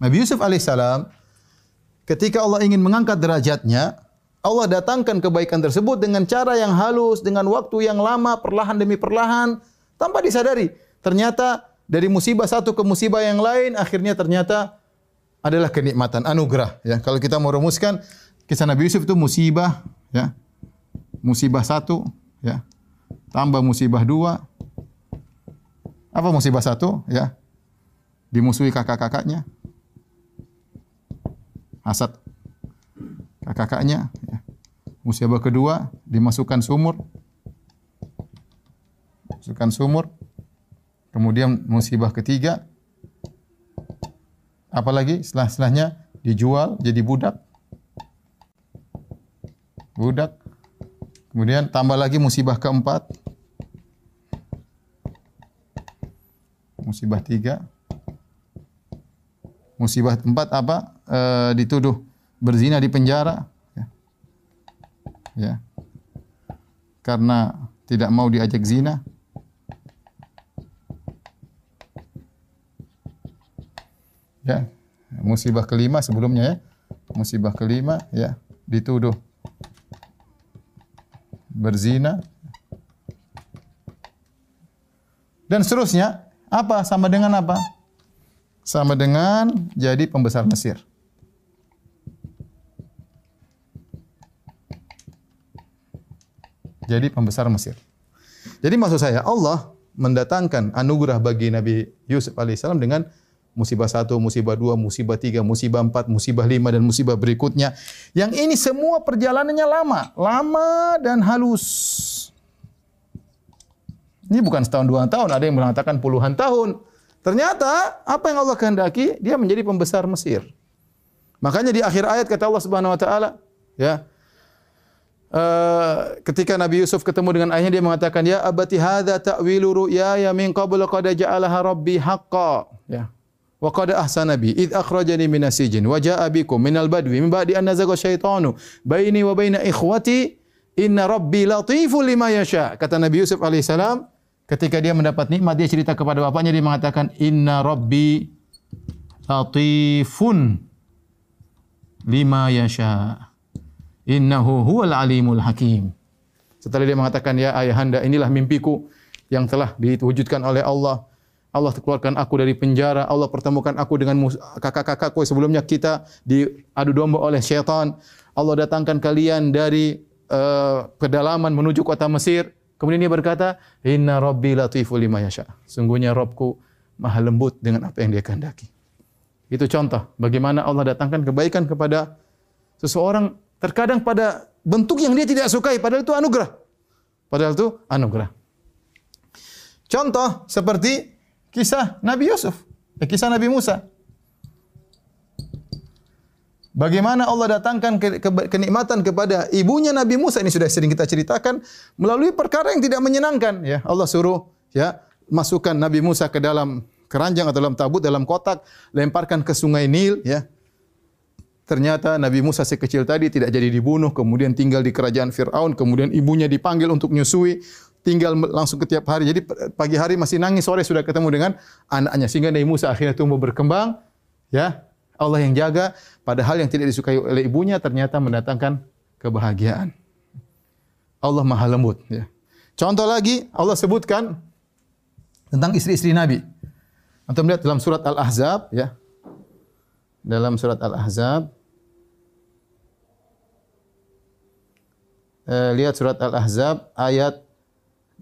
Nabi Yusuf alaihissalam ketika Allah ingin mengangkat derajatnya, Allah datangkan kebaikan tersebut dengan cara yang halus, dengan waktu yang lama, perlahan demi perlahan, tanpa disadari. Ternyata dari musibah satu ke musibah yang lain, akhirnya ternyata adalah kenikmatan, anugerah. Ya, kalau kita mau rumuskan, kisah Nabi Yusuf itu musibah, ya, musibah satu, ya, tambah musibah dua. Apa musibah satu? Ya, dimusuhi kakak-kakaknya, hasad kakaknya. Ya. Musibah kedua dimasukkan sumur, masukkan sumur. Kemudian musibah ketiga, apalagi setelah setelahnya dijual jadi budak, budak. Kemudian tambah lagi musibah keempat, musibah tiga, musibah empat apa? E, dituduh berzina di penjara ya. ya. Karena tidak mau diajak zina. Ya. Musibah kelima sebelumnya ya. Musibah kelima ya, dituduh berzina dan seterusnya apa sama dengan apa sama dengan jadi pembesar Mesir jadi pembesar Mesir. Jadi maksud saya Allah mendatangkan anugerah bagi Nabi Yusuf alaihissalam dengan musibah satu, musibah dua, musibah tiga, musibah empat, musibah lima dan musibah berikutnya. Yang ini semua perjalanannya lama, lama dan halus. Ini bukan setahun dua tahun, ada yang mengatakan puluhan tahun. Ternyata apa yang Allah kehendaki, dia menjadi pembesar Mesir. Makanya di akhir ayat kata Allah Subhanahu wa taala, ya. Uh, ketika Nabi Yusuf ketemu dengan ayahnya dia mengatakan ya abati hadza ta'wilu ru'ya ya min qabl qad ja'alaha rabbi haqqan ya. Wa qad ahsana bi id akhrajani min asijin wa jaa bikum min al badwi min ba'di an nazaga syaitanu baini wa baina ikhwati inna rabbi latiful lima yasha. Kata Nabi Yusuf alaihissalam ketika dia mendapat nikmat dia cerita kepada bapaknya dia mengatakan inna rabbi latifun lima yasha innahu huwal alimul hakim setelah dia mengatakan ya ayahanda inilah mimpiku yang telah diwujudkan oleh Allah Allah keluarkan aku dari penjara, Allah pertemukan aku dengan kakak-kakakku sebelumnya kita diadu domba oleh syaitan. Allah datangkan kalian dari uh, pedalaman menuju kota Mesir. Kemudian dia berkata, "Inna rabbi latiful lima yasha." Sungguhnya Rabbku maha lembut dengan apa yang dia kehendaki. Itu contoh bagaimana Allah datangkan kebaikan kepada seseorang terkadang pada bentuk yang dia tidak sukai padahal itu anugerah. Padahal itu anugerah. Contoh seperti kisah Nabi Yusuf, eh, kisah Nabi Musa. Bagaimana Allah datangkan ke, ke, kenikmatan kepada ibunya Nabi Musa ini sudah sering kita ceritakan melalui perkara yang tidak menyenangkan ya. Allah suruh ya masukkan Nabi Musa ke dalam keranjang atau dalam tabut dalam kotak, lemparkan ke sungai Nil ya. Ternyata Nabi Musa si kecil tadi tidak jadi dibunuh, kemudian tinggal di kerajaan Firaun, kemudian ibunya dipanggil untuk nyusui, tinggal langsung ke tiap hari. Jadi pagi hari masih nangis, sore sudah ketemu dengan anaknya. Sehingga Nabi Musa akhirnya tumbuh berkembang. Ya, Allah yang jaga. Padahal yang tidak disukai oleh ibunya ternyata mendatangkan kebahagiaan. Allah maha lembut. Ya. Contoh lagi, Allah sebutkan tentang istri-istri Nabi. Antum melihat dalam surat Al-Ahzab, ya. Dalam surat Al-Ahzab, eh, lihat surat Al-Ahzab ayat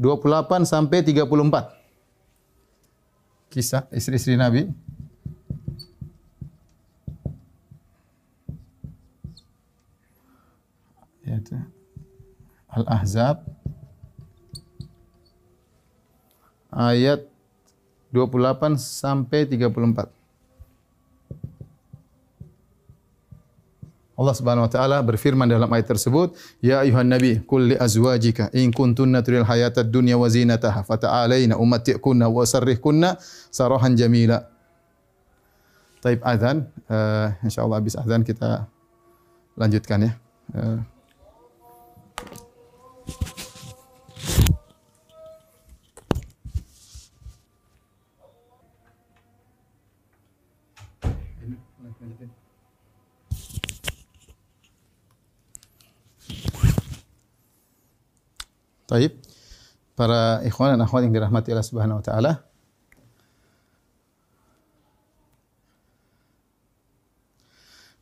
28 sampai 34. Kisah istri-istri Nabi. Al-Ahzab ayat 28 sampai 34. Allah Subhanahu wa taala berfirman dalam ayat tersebut, "Ya ayuhan nabi, qul li azwajika in kuntunna turidul hayatad dunya wa zinataha fata'alaina umatti'kunna wa sarrihkunna sarahan jamila." Taib azan, uh, insyaallah habis azan kita lanjutkan ya. Uh, Taib. Para ikhwan dan akhwat yang dirahmati Allah Subhanahu wa taala.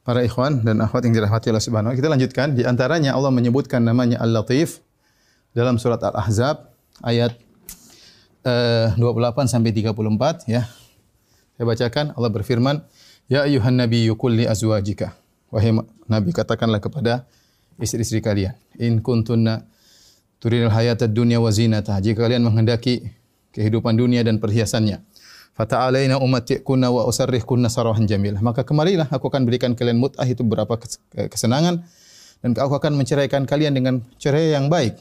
Para ikhwan dan akhwat yang dirahmati Allah Subhanahu wa taala, kita lanjutkan di antaranya Allah menyebutkan namanya Al-Latif dalam surat Al-Ahzab ayat uh, eh, 28 sampai 34 ya. Saya bacakan Allah berfirman, "Ya ayuhan nabiyyu qul li azwajika" Wahai Nabi katakanlah kepada istri-istri kalian, in kuntunna turinil hayatad dunya wa zinatah. Jika kalian menghendaki kehidupan dunia dan perhiasannya. Fata'alaina umatti'kunna wa usarrihkunna sarahan jamilah. Maka kemarilah aku akan berikan kalian mut'ah itu beberapa kesenangan dan aku akan menceraikan kalian dengan cerai yang baik.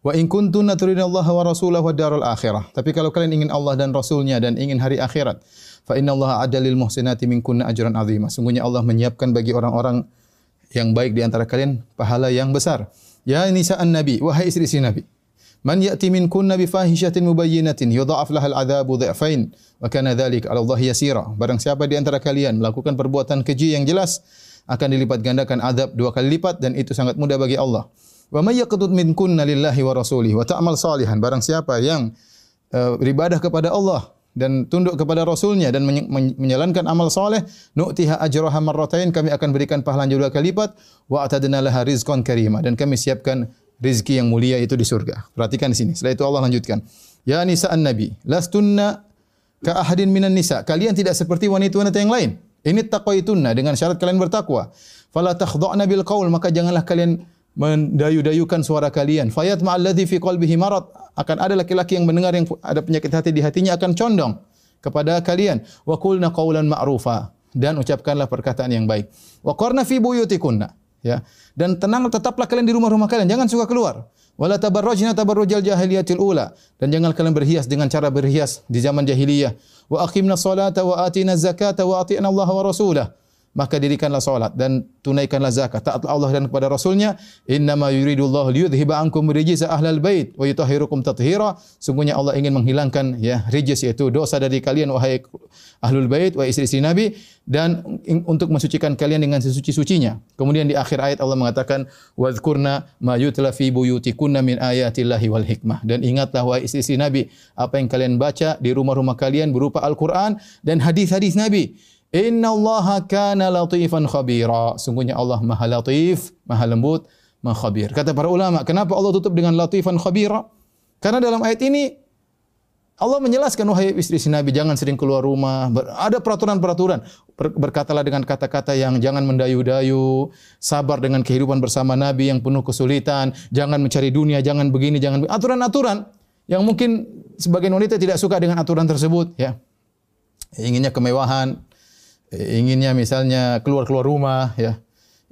Wa in kuntunna turinallaha wa rasulahu wa darul akhirah. Tapi kalau kalian ingin Allah dan Rasulnya dan ingin hari akhirat, fa inna Allah adalil muhsinati minkunna ajran azimah. Sungguhnya Allah menyiapkan bagi orang-orang yang baik di antara kalian pahala yang besar. Ya nisa'an Nabi, wahai istri-istri Nabi. Man ya'ti min kunna bi fahishatin mubayyinatin yudha'af lahal adzabu dhi'fain wa kana dzalik 'ala Allah yasira. Barang siapa di antara kalian melakukan perbuatan keji yang jelas akan dilipat gandakan adab dua kali lipat dan itu sangat mudah bagi Allah. Wa may yaqtut min kunna lillahi wa rasulih wa ta'mal salihan. Barang siapa yang uh, beribadah kepada Allah dan tunduk kepada Rasulnya dan menjalankan amal soleh, nu'tiha ajraha marratain, kami akan berikan pahala dua kali lipat, wa atadna laha rizqan karimah dan kami siapkan rizki yang mulia itu di surga. Perhatikan di sini. Setelah itu Allah lanjutkan. Ya nisa an nabi, lastunna ka ahadin minan nisa. Kalian tidak seperti wanita-wanita yang lain. Ini taqwaitunna dengan syarat kalian bertakwa. Fala takhdha'na bil qaul, maka janganlah kalian mendayu-dayukan suara kalian. Fayat ma'alladzi fi qalbihi marad. Akan ada laki-laki yang mendengar yang ada penyakit hati di hatinya akan condong kepada kalian. Wa qulna qawlan ma'rufa dan ucapkanlah perkataan yang baik. Wa qarna fi buyutikunna ya. Dan tenang tetaplah kalian di rumah-rumah kalian, jangan suka keluar. Wala tabarrajna tabarrujal jahiliyatil ula dan jangan kalian berhias dengan cara berhias di zaman jahiliyah. Wa aqimna salata wa atina zakata wa atina Allah wa rasulah maka dirikanlah salat dan tunaikanlah zakat. Taatlah Allah dan kepada rasulnya innama yuridullahu liyudhhiba ankum rijsa ahlal bait wa yutahhirukum tathira. Sungguhnya Allah ingin menghilangkan ya rijis yaitu dosa dari kalian wahai ahlul bait wa istri-istri nabi dan untuk mensucikan kalian dengan sesuci-sucinya. Kemudian di akhir ayat Allah mengatakan wadhkurna ma yutla fi buyutikunna min ayatillahi wal hikmah. Dan ingatlah wahai istri-istri nabi apa yang kalian baca di rumah-rumah kalian berupa Al-Qur'an dan hadis-hadis nabi Inna Allah kana latifan khabira. Sungguhnya Allah maha latif, maha lembut, maha khabir. Kata para ulama, kenapa Allah tutup dengan latifan khabira? Karena dalam ayat ini Allah menjelaskan wahai istri Nabi jangan sering keluar rumah. Ada peraturan-peraturan. Berkatalah dengan kata-kata yang jangan mendayu-dayu, sabar dengan kehidupan bersama Nabi yang penuh kesulitan, jangan mencari dunia, jangan begini, jangan aturan-aturan yang mungkin sebagian wanita tidak suka dengan aturan tersebut ya. Inginnya kemewahan, inginnya misalnya keluar-keluar rumah ya,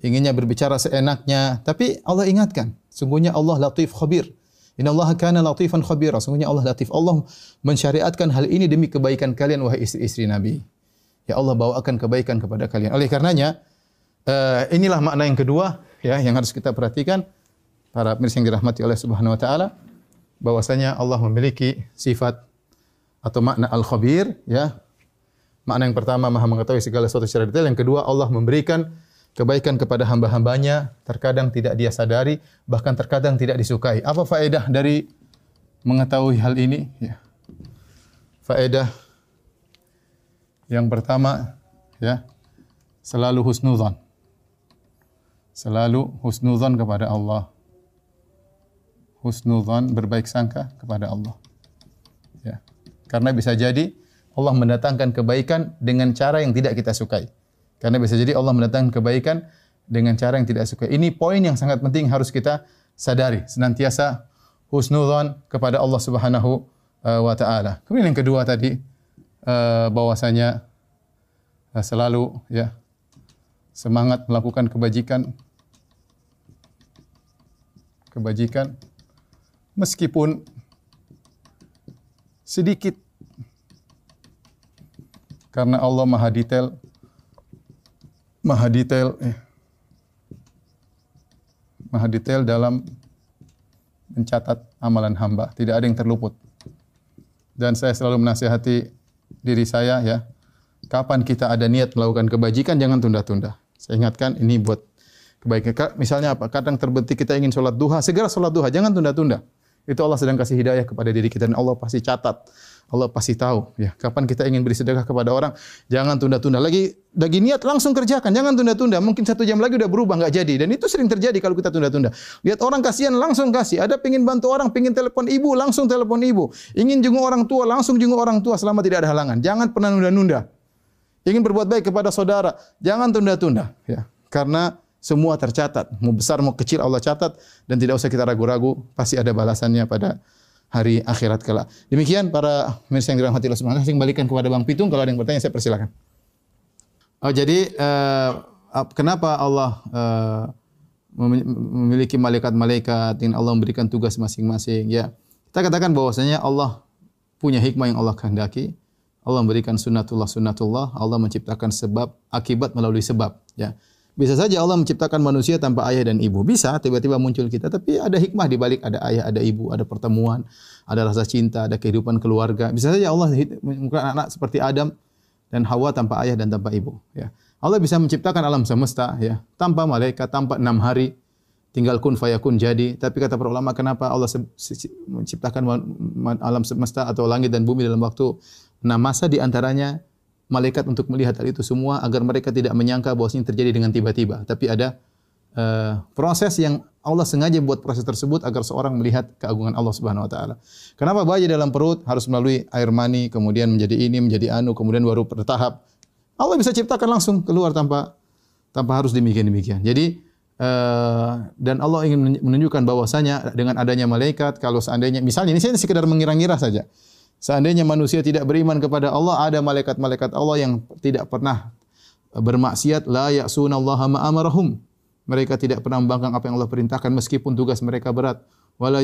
inginnya berbicara seenaknya, tapi Allah ingatkan, sungguhnya Allah latif khabir. Inna Allah kana latifan khabira. Sungguhnya Allah latif. Allah mensyariatkan hal ini demi kebaikan kalian wahai istri-istri Nabi. Ya Allah bawakan kebaikan kepada kalian. Oleh karenanya uh, inilah makna yang kedua ya yang harus kita perhatikan para pemirsa yang dirahmati oleh Subhanahu wa taala bahwasanya Allah memiliki sifat atau makna al-khabir ya Makna yang pertama maha mengetahui segala sesuatu secara detail. Yang kedua Allah memberikan kebaikan kepada hamba-hambanya. Terkadang tidak dia sadari, bahkan terkadang tidak disukai. Apa faedah dari mengetahui hal ini? Ya. Faedah yang pertama, ya, selalu husnuzan. Selalu husnuzan kepada Allah. Husnuzan berbaik sangka kepada Allah. Ya. Karena bisa jadi Allah mendatangkan kebaikan dengan cara yang tidak kita sukai. Karena bisa jadi Allah mendatangkan kebaikan dengan cara yang tidak sukai. Ini poin yang sangat penting harus kita sadari. Senantiasa husnudzon kepada Allah Subhanahu uh, wa taala. Kemudian yang kedua tadi uh, bahwasanya uh, selalu ya semangat melakukan kebajikan kebajikan meskipun sedikit karena Allah maha detail, maha detail, eh, maha detail dalam mencatat amalan hamba. Tidak ada yang terluput. Dan saya selalu menasihati diri saya ya, kapan kita ada niat melakukan kebajikan jangan tunda-tunda. Saya ingatkan ini buat kebaikan. Misalnya apa? Kadang terbetik kita ingin sholat duha, segera sholat duha, jangan tunda-tunda. Itu Allah sedang kasih hidayah kepada diri kita dan Allah pasti catat Allah pasti tahu ya. Kapan kita ingin beri sedekah kepada orang? Jangan tunda-tunda. Lagi lagi niat langsung kerjakan. Jangan tunda-tunda. Mungkin satu jam lagi udah berubah nggak jadi. Dan itu sering terjadi kalau kita tunda-tunda. Lihat orang kasihan langsung kasih. Ada pingin bantu orang pingin telepon ibu langsung telepon ibu. Ingin jenguk orang tua langsung jenguk orang tua selama tidak ada halangan. Jangan pernah nunda-nunda. Ingin berbuat baik kepada saudara jangan tunda-tunda ya. Karena semua tercatat. Mau besar mau kecil Allah catat. Dan tidak usah kita ragu-ragu. Pasti ada balasannya pada hari akhirat kelak. Demikian para pemirsa yang dirahmati Allah Subhanahu wa taala, balikan kepada Bang Pitung kalau ada yang bertanya saya persilakan. Oh, jadi uh, kenapa Allah uh, memiliki malaikat-malaikat yang Allah memberikan tugas masing-masing ya. Kita katakan bahwasanya Allah punya hikmah yang Allah kehendaki. Allah memberikan sunnatullah sunnatullah, Allah menciptakan sebab akibat melalui sebab ya. Bisa saja Allah menciptakan manusia tanpa ayah dan ibu. Bisa tiba-tiba muncul kita, tapi ada hikmah di balik ada ayah, ada ibu, ada pertemuan, ada rasa cinta, ada kehidupan keluarga. Bisa saja Allah menciptakan anak seperti Adam dan Hawa tanpa ayah dan tanpa ibu, ya. Allah bisa menciptakan alam semesta ya, tanpa malaikat, tanpa enam hari, tinggal kun fayakun jadi. Tapi kata para ulama, kenapa Allah menciptakan alam semesta atau langit dan bumi dalam waktu enam masa di antaranya malaikat untuk melihat hal itu semua agar mereka tidak menyangka bahwa ini terjadi dengan tiba-tiba, tapi ada uh, proses yang Allah sengaja buat proses tersebut agar seorang melihat keagungan Allah Subhanahu wa taala. Kenapa bayi dalam perut harus melalui air mani, kemudian menjadi ini, menjadi anu, kemudian baru bertahap. Allah bisa ciptakan langsung keluar tanpa tanpa harus demikian demikian. Jadi uh, dan Allah ingin menunjukkan bahwasanya dengan adanya malaikat kalau seandainya misalnya ini saya sekedar mengira-ngira saja. Seandainya manusia tidak beriman kepada Allah, ada malaikat-malaikat Allah yang tidak pernah bermaksiat la mereka tidak pernah membangkang apa yang Allah perintahkan meskipun tugas mereka berat. Wala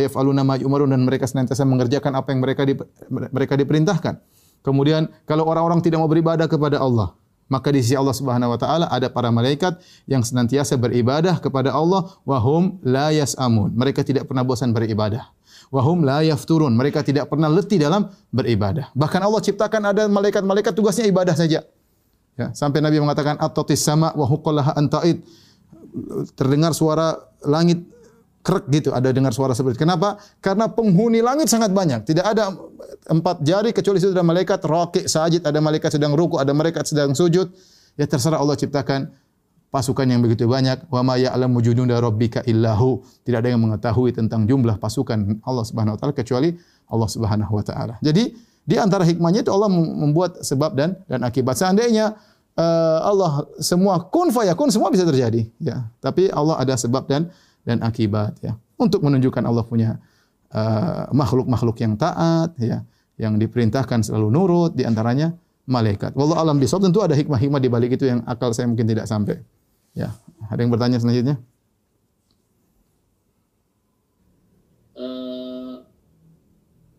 yaf'aluna ma dan mereka senantiasa mengerjakan apa yang mereka di, mereka diperintahkan. Kemudian kalau orang-orang tidak mau beribadah kepada Allah, maka di sisi Allah Subhanahu wa taala ada para malaikat yang senantiasa beribadah kepada Allah wahum la yas'amun. Mereka tidak pernah bosan beribadah. Wahum la yafturun. Mereka tidak pernah letih dalam beribadah. Bahkan Allah ciptakan ada malaikat-malaikat tugasnya ibadah saja. Ya, sampai Nabi mengatakan at-tatis sama wa anta'id terdengar suara langit krek gitu, ada dengar suara seperti itu. Kenapa? Karena penghuni langit sangat banyak. Tidak ada empat jari kecuali ada malaikat rokik sajid, ada malaikat sedang ruku, ada malaikat sedang sujud. Ya terserah Allah ciptakan pasukan yang begitu banyak. Wa ma ya'lamu junuda rabbika illahu. Tidak ada yang mengetahui tentang jumlah pasukan Allah Subhanahu wa taala kecuali Allah Subhanahu wa taala. Jadi di antara hikmahnya itu Allah membuat sebab dan dan akibat. Seandainya uh, Allah semua kun fayakun semua bisa terjadi ya. Tapi Allah ada sebab dan dan akibat ya. Untuk menunjukkan Allah punya eh, makhluk-makhluk uh, yang taat ya, yang diperintahkan selalu nurut di antaranya malaikat. Wallahu alam bisawab tentu ada hikmah-hikmah di balik itu yang akal saya mungkin tidak sampai. Ya, ada yang bertanya selanjutnya? Uh,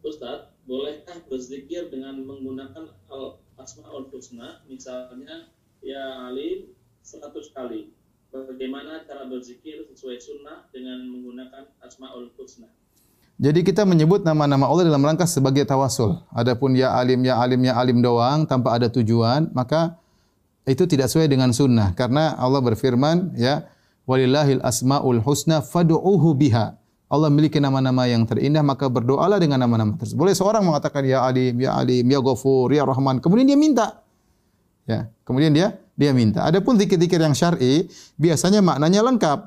Ustadz, bolehkah berzikir dengan menggunakan al Asmaul Husna, misalnya ya alim 100 kali. Bagaimana cara berzikir sesuai sunnah dengan menggunakan Asmaul Husna? Jadi kita menyebut nama-nama Allah dalam rangka sebagai tawasul. Adapun ya alim, ya alim, ya alim doang tanpa ada tujuan, maka itu tidak sesuai dengan sunnah. Karena Allah berfirman, ya, walillahil asmaul husna fad'uhu biha. Allah memiliki nama-nama yang terindah, maka berdoalah dengan nama-nama tersebut. Boleh seorang mengatakan ya Alim, ya Alim, ya Ghafur, ya Rahman, kemudian dia minta. Ya, kemudian dia dia minta. Adapun zikir-zikir yang syar'i biasanya maknanya lengkap.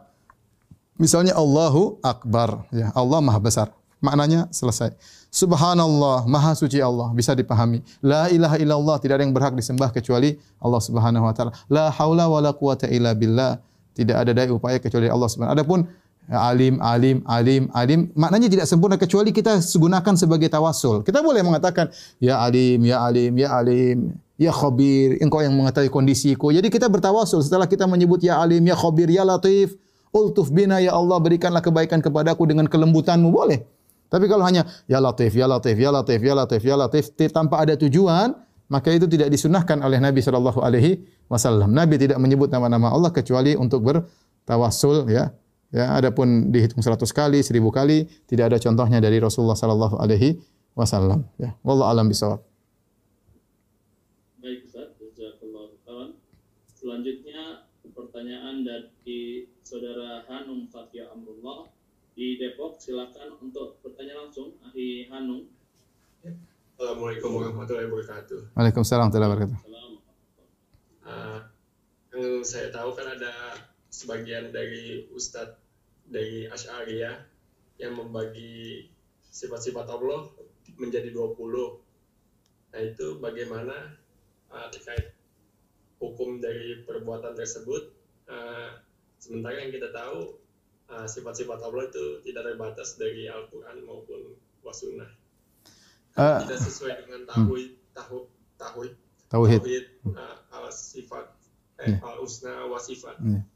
Misalnya Allahu Akbar, ya Allah Maha Besar. Maknanya selesai. Subhanallah, Maha Suci Allah, bisa dipahami. La ilaha illallah, tidak ada yang berhak disembah kecuali Allah Subhanahu wa taala. La haula wala quwata illa billah. Tidak ada daya upaya kecuali Allah Subhanahu. Adapun alim, alim, alim, alim. Maknanya tidak sempurna kecuali kita gunakan sebagai tawasul. Kita boleh mengatakan, ya alim, ya alim, ya alim, ya khabir, engkau yang mengetahui kondisiku. Jadi kita bertawasul setelah kita menyebut ya alim, ya khabir, ya latif, ultuf bina ya Allah berikanlah kebaikan kepadaku dengan kelembutanmu boleh. Tapi kalau hanya ya latif, ya latif, ya latif, ya latif, ya latif tanpa ada tujuan, maka itu tidak disunahkan oleh Nabi Shallallahu alaihi wasallam. Nabi tidak menyebut nama-nama Allah kecuali untuk bertawasul ya Ya, adapun dihitung 100 kali, 1000 kali, tidak ada contohnya dari Rasulullah sallallahu alaihi wasallam. Ya, wallahu alam bisawab. Baik Ustaz. Selanjutnya pertanyaan dari saudara Hanum Fatia Amrullah di Depok. Silakan untuk bertanya langsung, Ahi Hanum. Assalamualaikum warahmatullahi wabarakatuh. Waalaikumsalam warahmatullahi wabarakatuh. Uh, yang saya tahu kan ada sebagian dari Ustadz dari Ash'ariyah yang membagi sifat-sifat Allah menjadi 20. Nah itu bagaimana uh, terkait hukum dari perbuatan tersebut. Uh, sementara yang kita tahu sifat-sifat Allah itu tidak terbatas dari Al-Quran maupun wasunnah. Uh, tidak sesuai dengan tauhid, hmm. tauhid, tauhid, tauhid, tauhid uh, al sifat, eh, yeah. al usna wasifat. Yeah.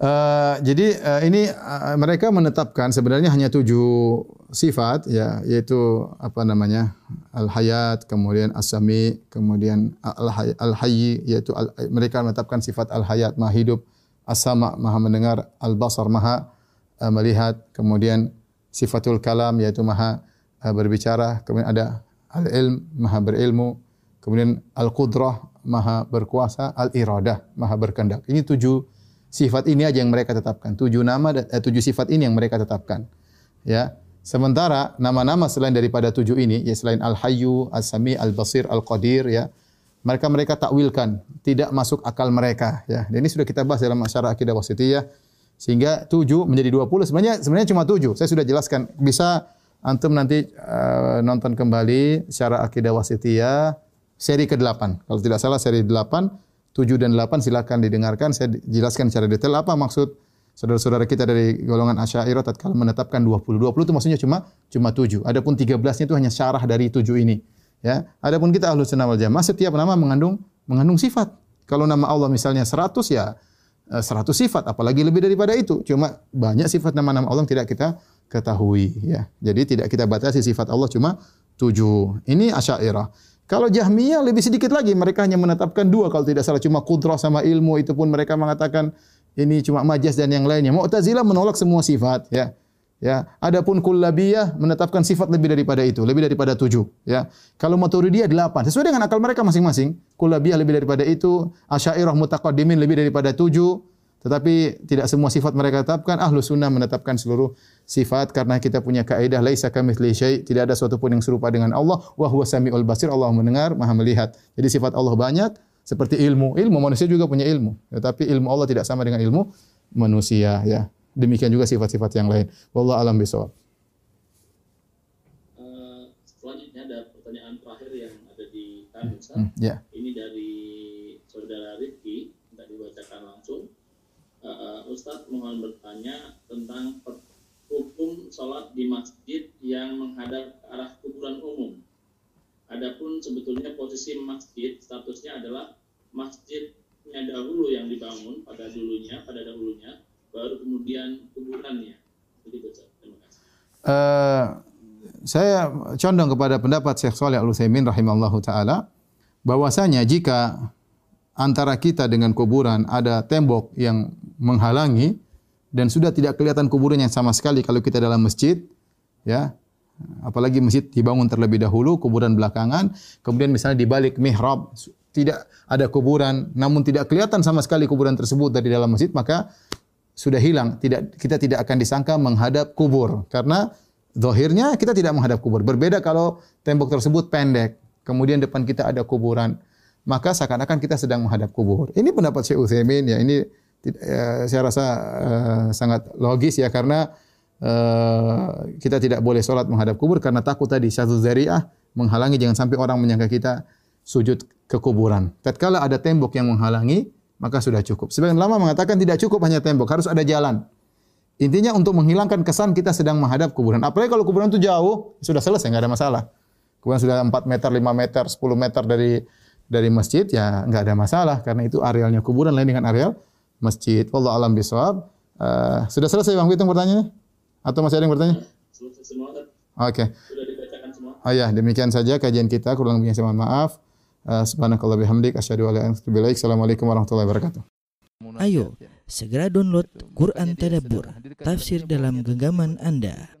Uh, jadi uh, ini uh, mereka menetapkan sebenarnya hanya tujuh sifat ya yaitu apa namanya al hayat kemudian asami kemudian al hayy yaitu al, mereka menetapkan sifat al hayat maha hidup asama maha mendengar al basar maha uh, melihat kemudian sifatul kalam yaitu maha uh, berbicara kemudian ada al ilm maha berilmu kemudian al qudrah maha berkuasa al iradah maha berkehendak ini tujuh Sifat ini aja yang mereka tetapkan. Tujuh nama eh, tujuh sifat ini yang mereka tetapkan. Ya. Sementara nama-nama selain daripada tujuh ini, ya selain Al-Hayyu, Al-Sami, Al-Basir, Al-Qadir, ya, mereka mereka takwilkan, tidak masuk akal mereka ya. Dan ini sudah kita bahas dalam masyarakat akidah wasitiyah sehingga 7 menjadi 20. Sebenarnya sebenarnya cuma 7. Saya sudah jelaskan. Bisa antum nanti uh, nonton kembali secara akidah wasitiyah seri ke-8. Kalau tidak salah seri 8, 7 dan 8 silakan didengarkan. Saya jelaskan secara detail apa maksud saudara-saudara kita dari golongan Asy'ariyah tatkala menetapkan 20. 20 itu maksudnya cuma cuma 7. Adapun 13-nya itu hanya syarah dari 7 ini. Ya. Adapun kita Ahlus Sunnah wal Jamaah setiap nama mengandung mengandung sifat. Kalau nama Allah misalnya 100 ya 100 eh, sifat apalagi lebih daripada itu. Cuma banyak sifat nama-nama Allah yang tidak kita ketahui ya. Jadi tidak kita batasi sifat Allah cuma 7. Ini Asy'ariyah. Kalau Jahmiyah lebih sedikit lagi, mereka hanya menetapkan dua kalau tidak salah cuma kudrah sama ilmu itu pun mereka mengatakan ini cuma majas dan yang lainnya. Mu'tazilah menolak semua sifat, ya. Ya, adapun kullabiyah menetapkan sifat lebih daripada itu, lebih daripada tujuh. Ya, kalau maturidiyah delapan, sesuai dengan akal mereka masing-masing. Kullabiyah lebih daripada itu, asyairah mutaqaddimin lebih daripada tujuh. Tetapi tidak semua sifat mereka tetapkan. Ahlu sunnah menetapkan seluruh sifat karena kita punya kaidah laisa kamitsli syai, tidak ada sesuatu pun yang serupa dengan Allah. Wa huwa samiul basir, Allah mendengar, Maha melihat. Jadi sifat Allah banyak, seperti ilmu. Ilmu manusia juga punya ilmu. Tetapi ilmu Allah tidak sama dengan ilmu manusia ya. Demikian juga sifat-sifat yang lain. Wallah alam bisawab. Uh, selanjutnya ada pertanyaan terakhir yang ada di kami, hmm, yeah. Ini dari saudara Rifki, tidak dibacakan langsung. Uh, Ustadz mohon bertanya tentang hukum sholat di masjid yang menghadap ke arah kuburan umum. Adapun sebetulnya posisi masjid statusnya adalah masjidnya dahulu yang dibangun pada dulunya, pada dahulunya, baru kemudian kuburannya. Begitu, terima kasih. Uh, saya condong kepada pendapat Syekh Saleh Al-Utsaimin rahimallahu taala bahwasanya jika antara kita dengan kuburan ada tembok yang menghalangi dan sudah tidak kelihatan kuburannya sama sekali kalau kita dalam masjid ya apalagi masjid dibangun terlebih dahulu kuburan belakangan kemudian misalnya di balik mihrab tidak ada kuburan, namun tidak kelihatan sama sekali kuburan tersebut dari dalam masjid, maka sudah hilang. Tidak kita tidak akan disangka menghadap kubur karena zahirnya kita tidak menghadap kubur. Berbeda kalau tembok tersebut pendek, kemudian depan kita ada kuburan, maka seakan-akan kita sedang menghadap kubur. Ini pendapat Syekh Utsaimin ya, ini ya, saya rasa uh, sangat logis ya karena uh, kita tidak boleh sholat menghadap kubur karena takut tadi satu zariah menghalangi jangan sampai orang menyangka kita sujud ke kuburan. Tatkala ada tembok yang menghalangi, maka sudah cukup. Sebagian lama mengatakan tidak cukup hanya tembok, harus ada jalan. Intinya untuk menghilangkan kesan kita sedang menghadap kuburan. Apalagi kalau kuburan itu jauh, sudah selesai, nggak ada masalah. Kuburan sudah 4 meter, 5 meter, 10 meter dari dari masjid, ya nggak ada masalah. Karena itu arealnya kuburan lain dengan areal masjid. Wallah alam bisawab. Uh, sudah selesai Bang Pitung pertanyaannya? Atau masih ada yang bertanya? Oke. Okay. Oh ya, demikian saja kajian kita. Kurang lebihnya saya mohon maaf. Uh, Subhanakallah bihamdik illa anta Assalamualaikum warahmatullahi wabarakatuh. Ayo, segera download Quran Tadabbur, tafsir dalam genggaman Anda.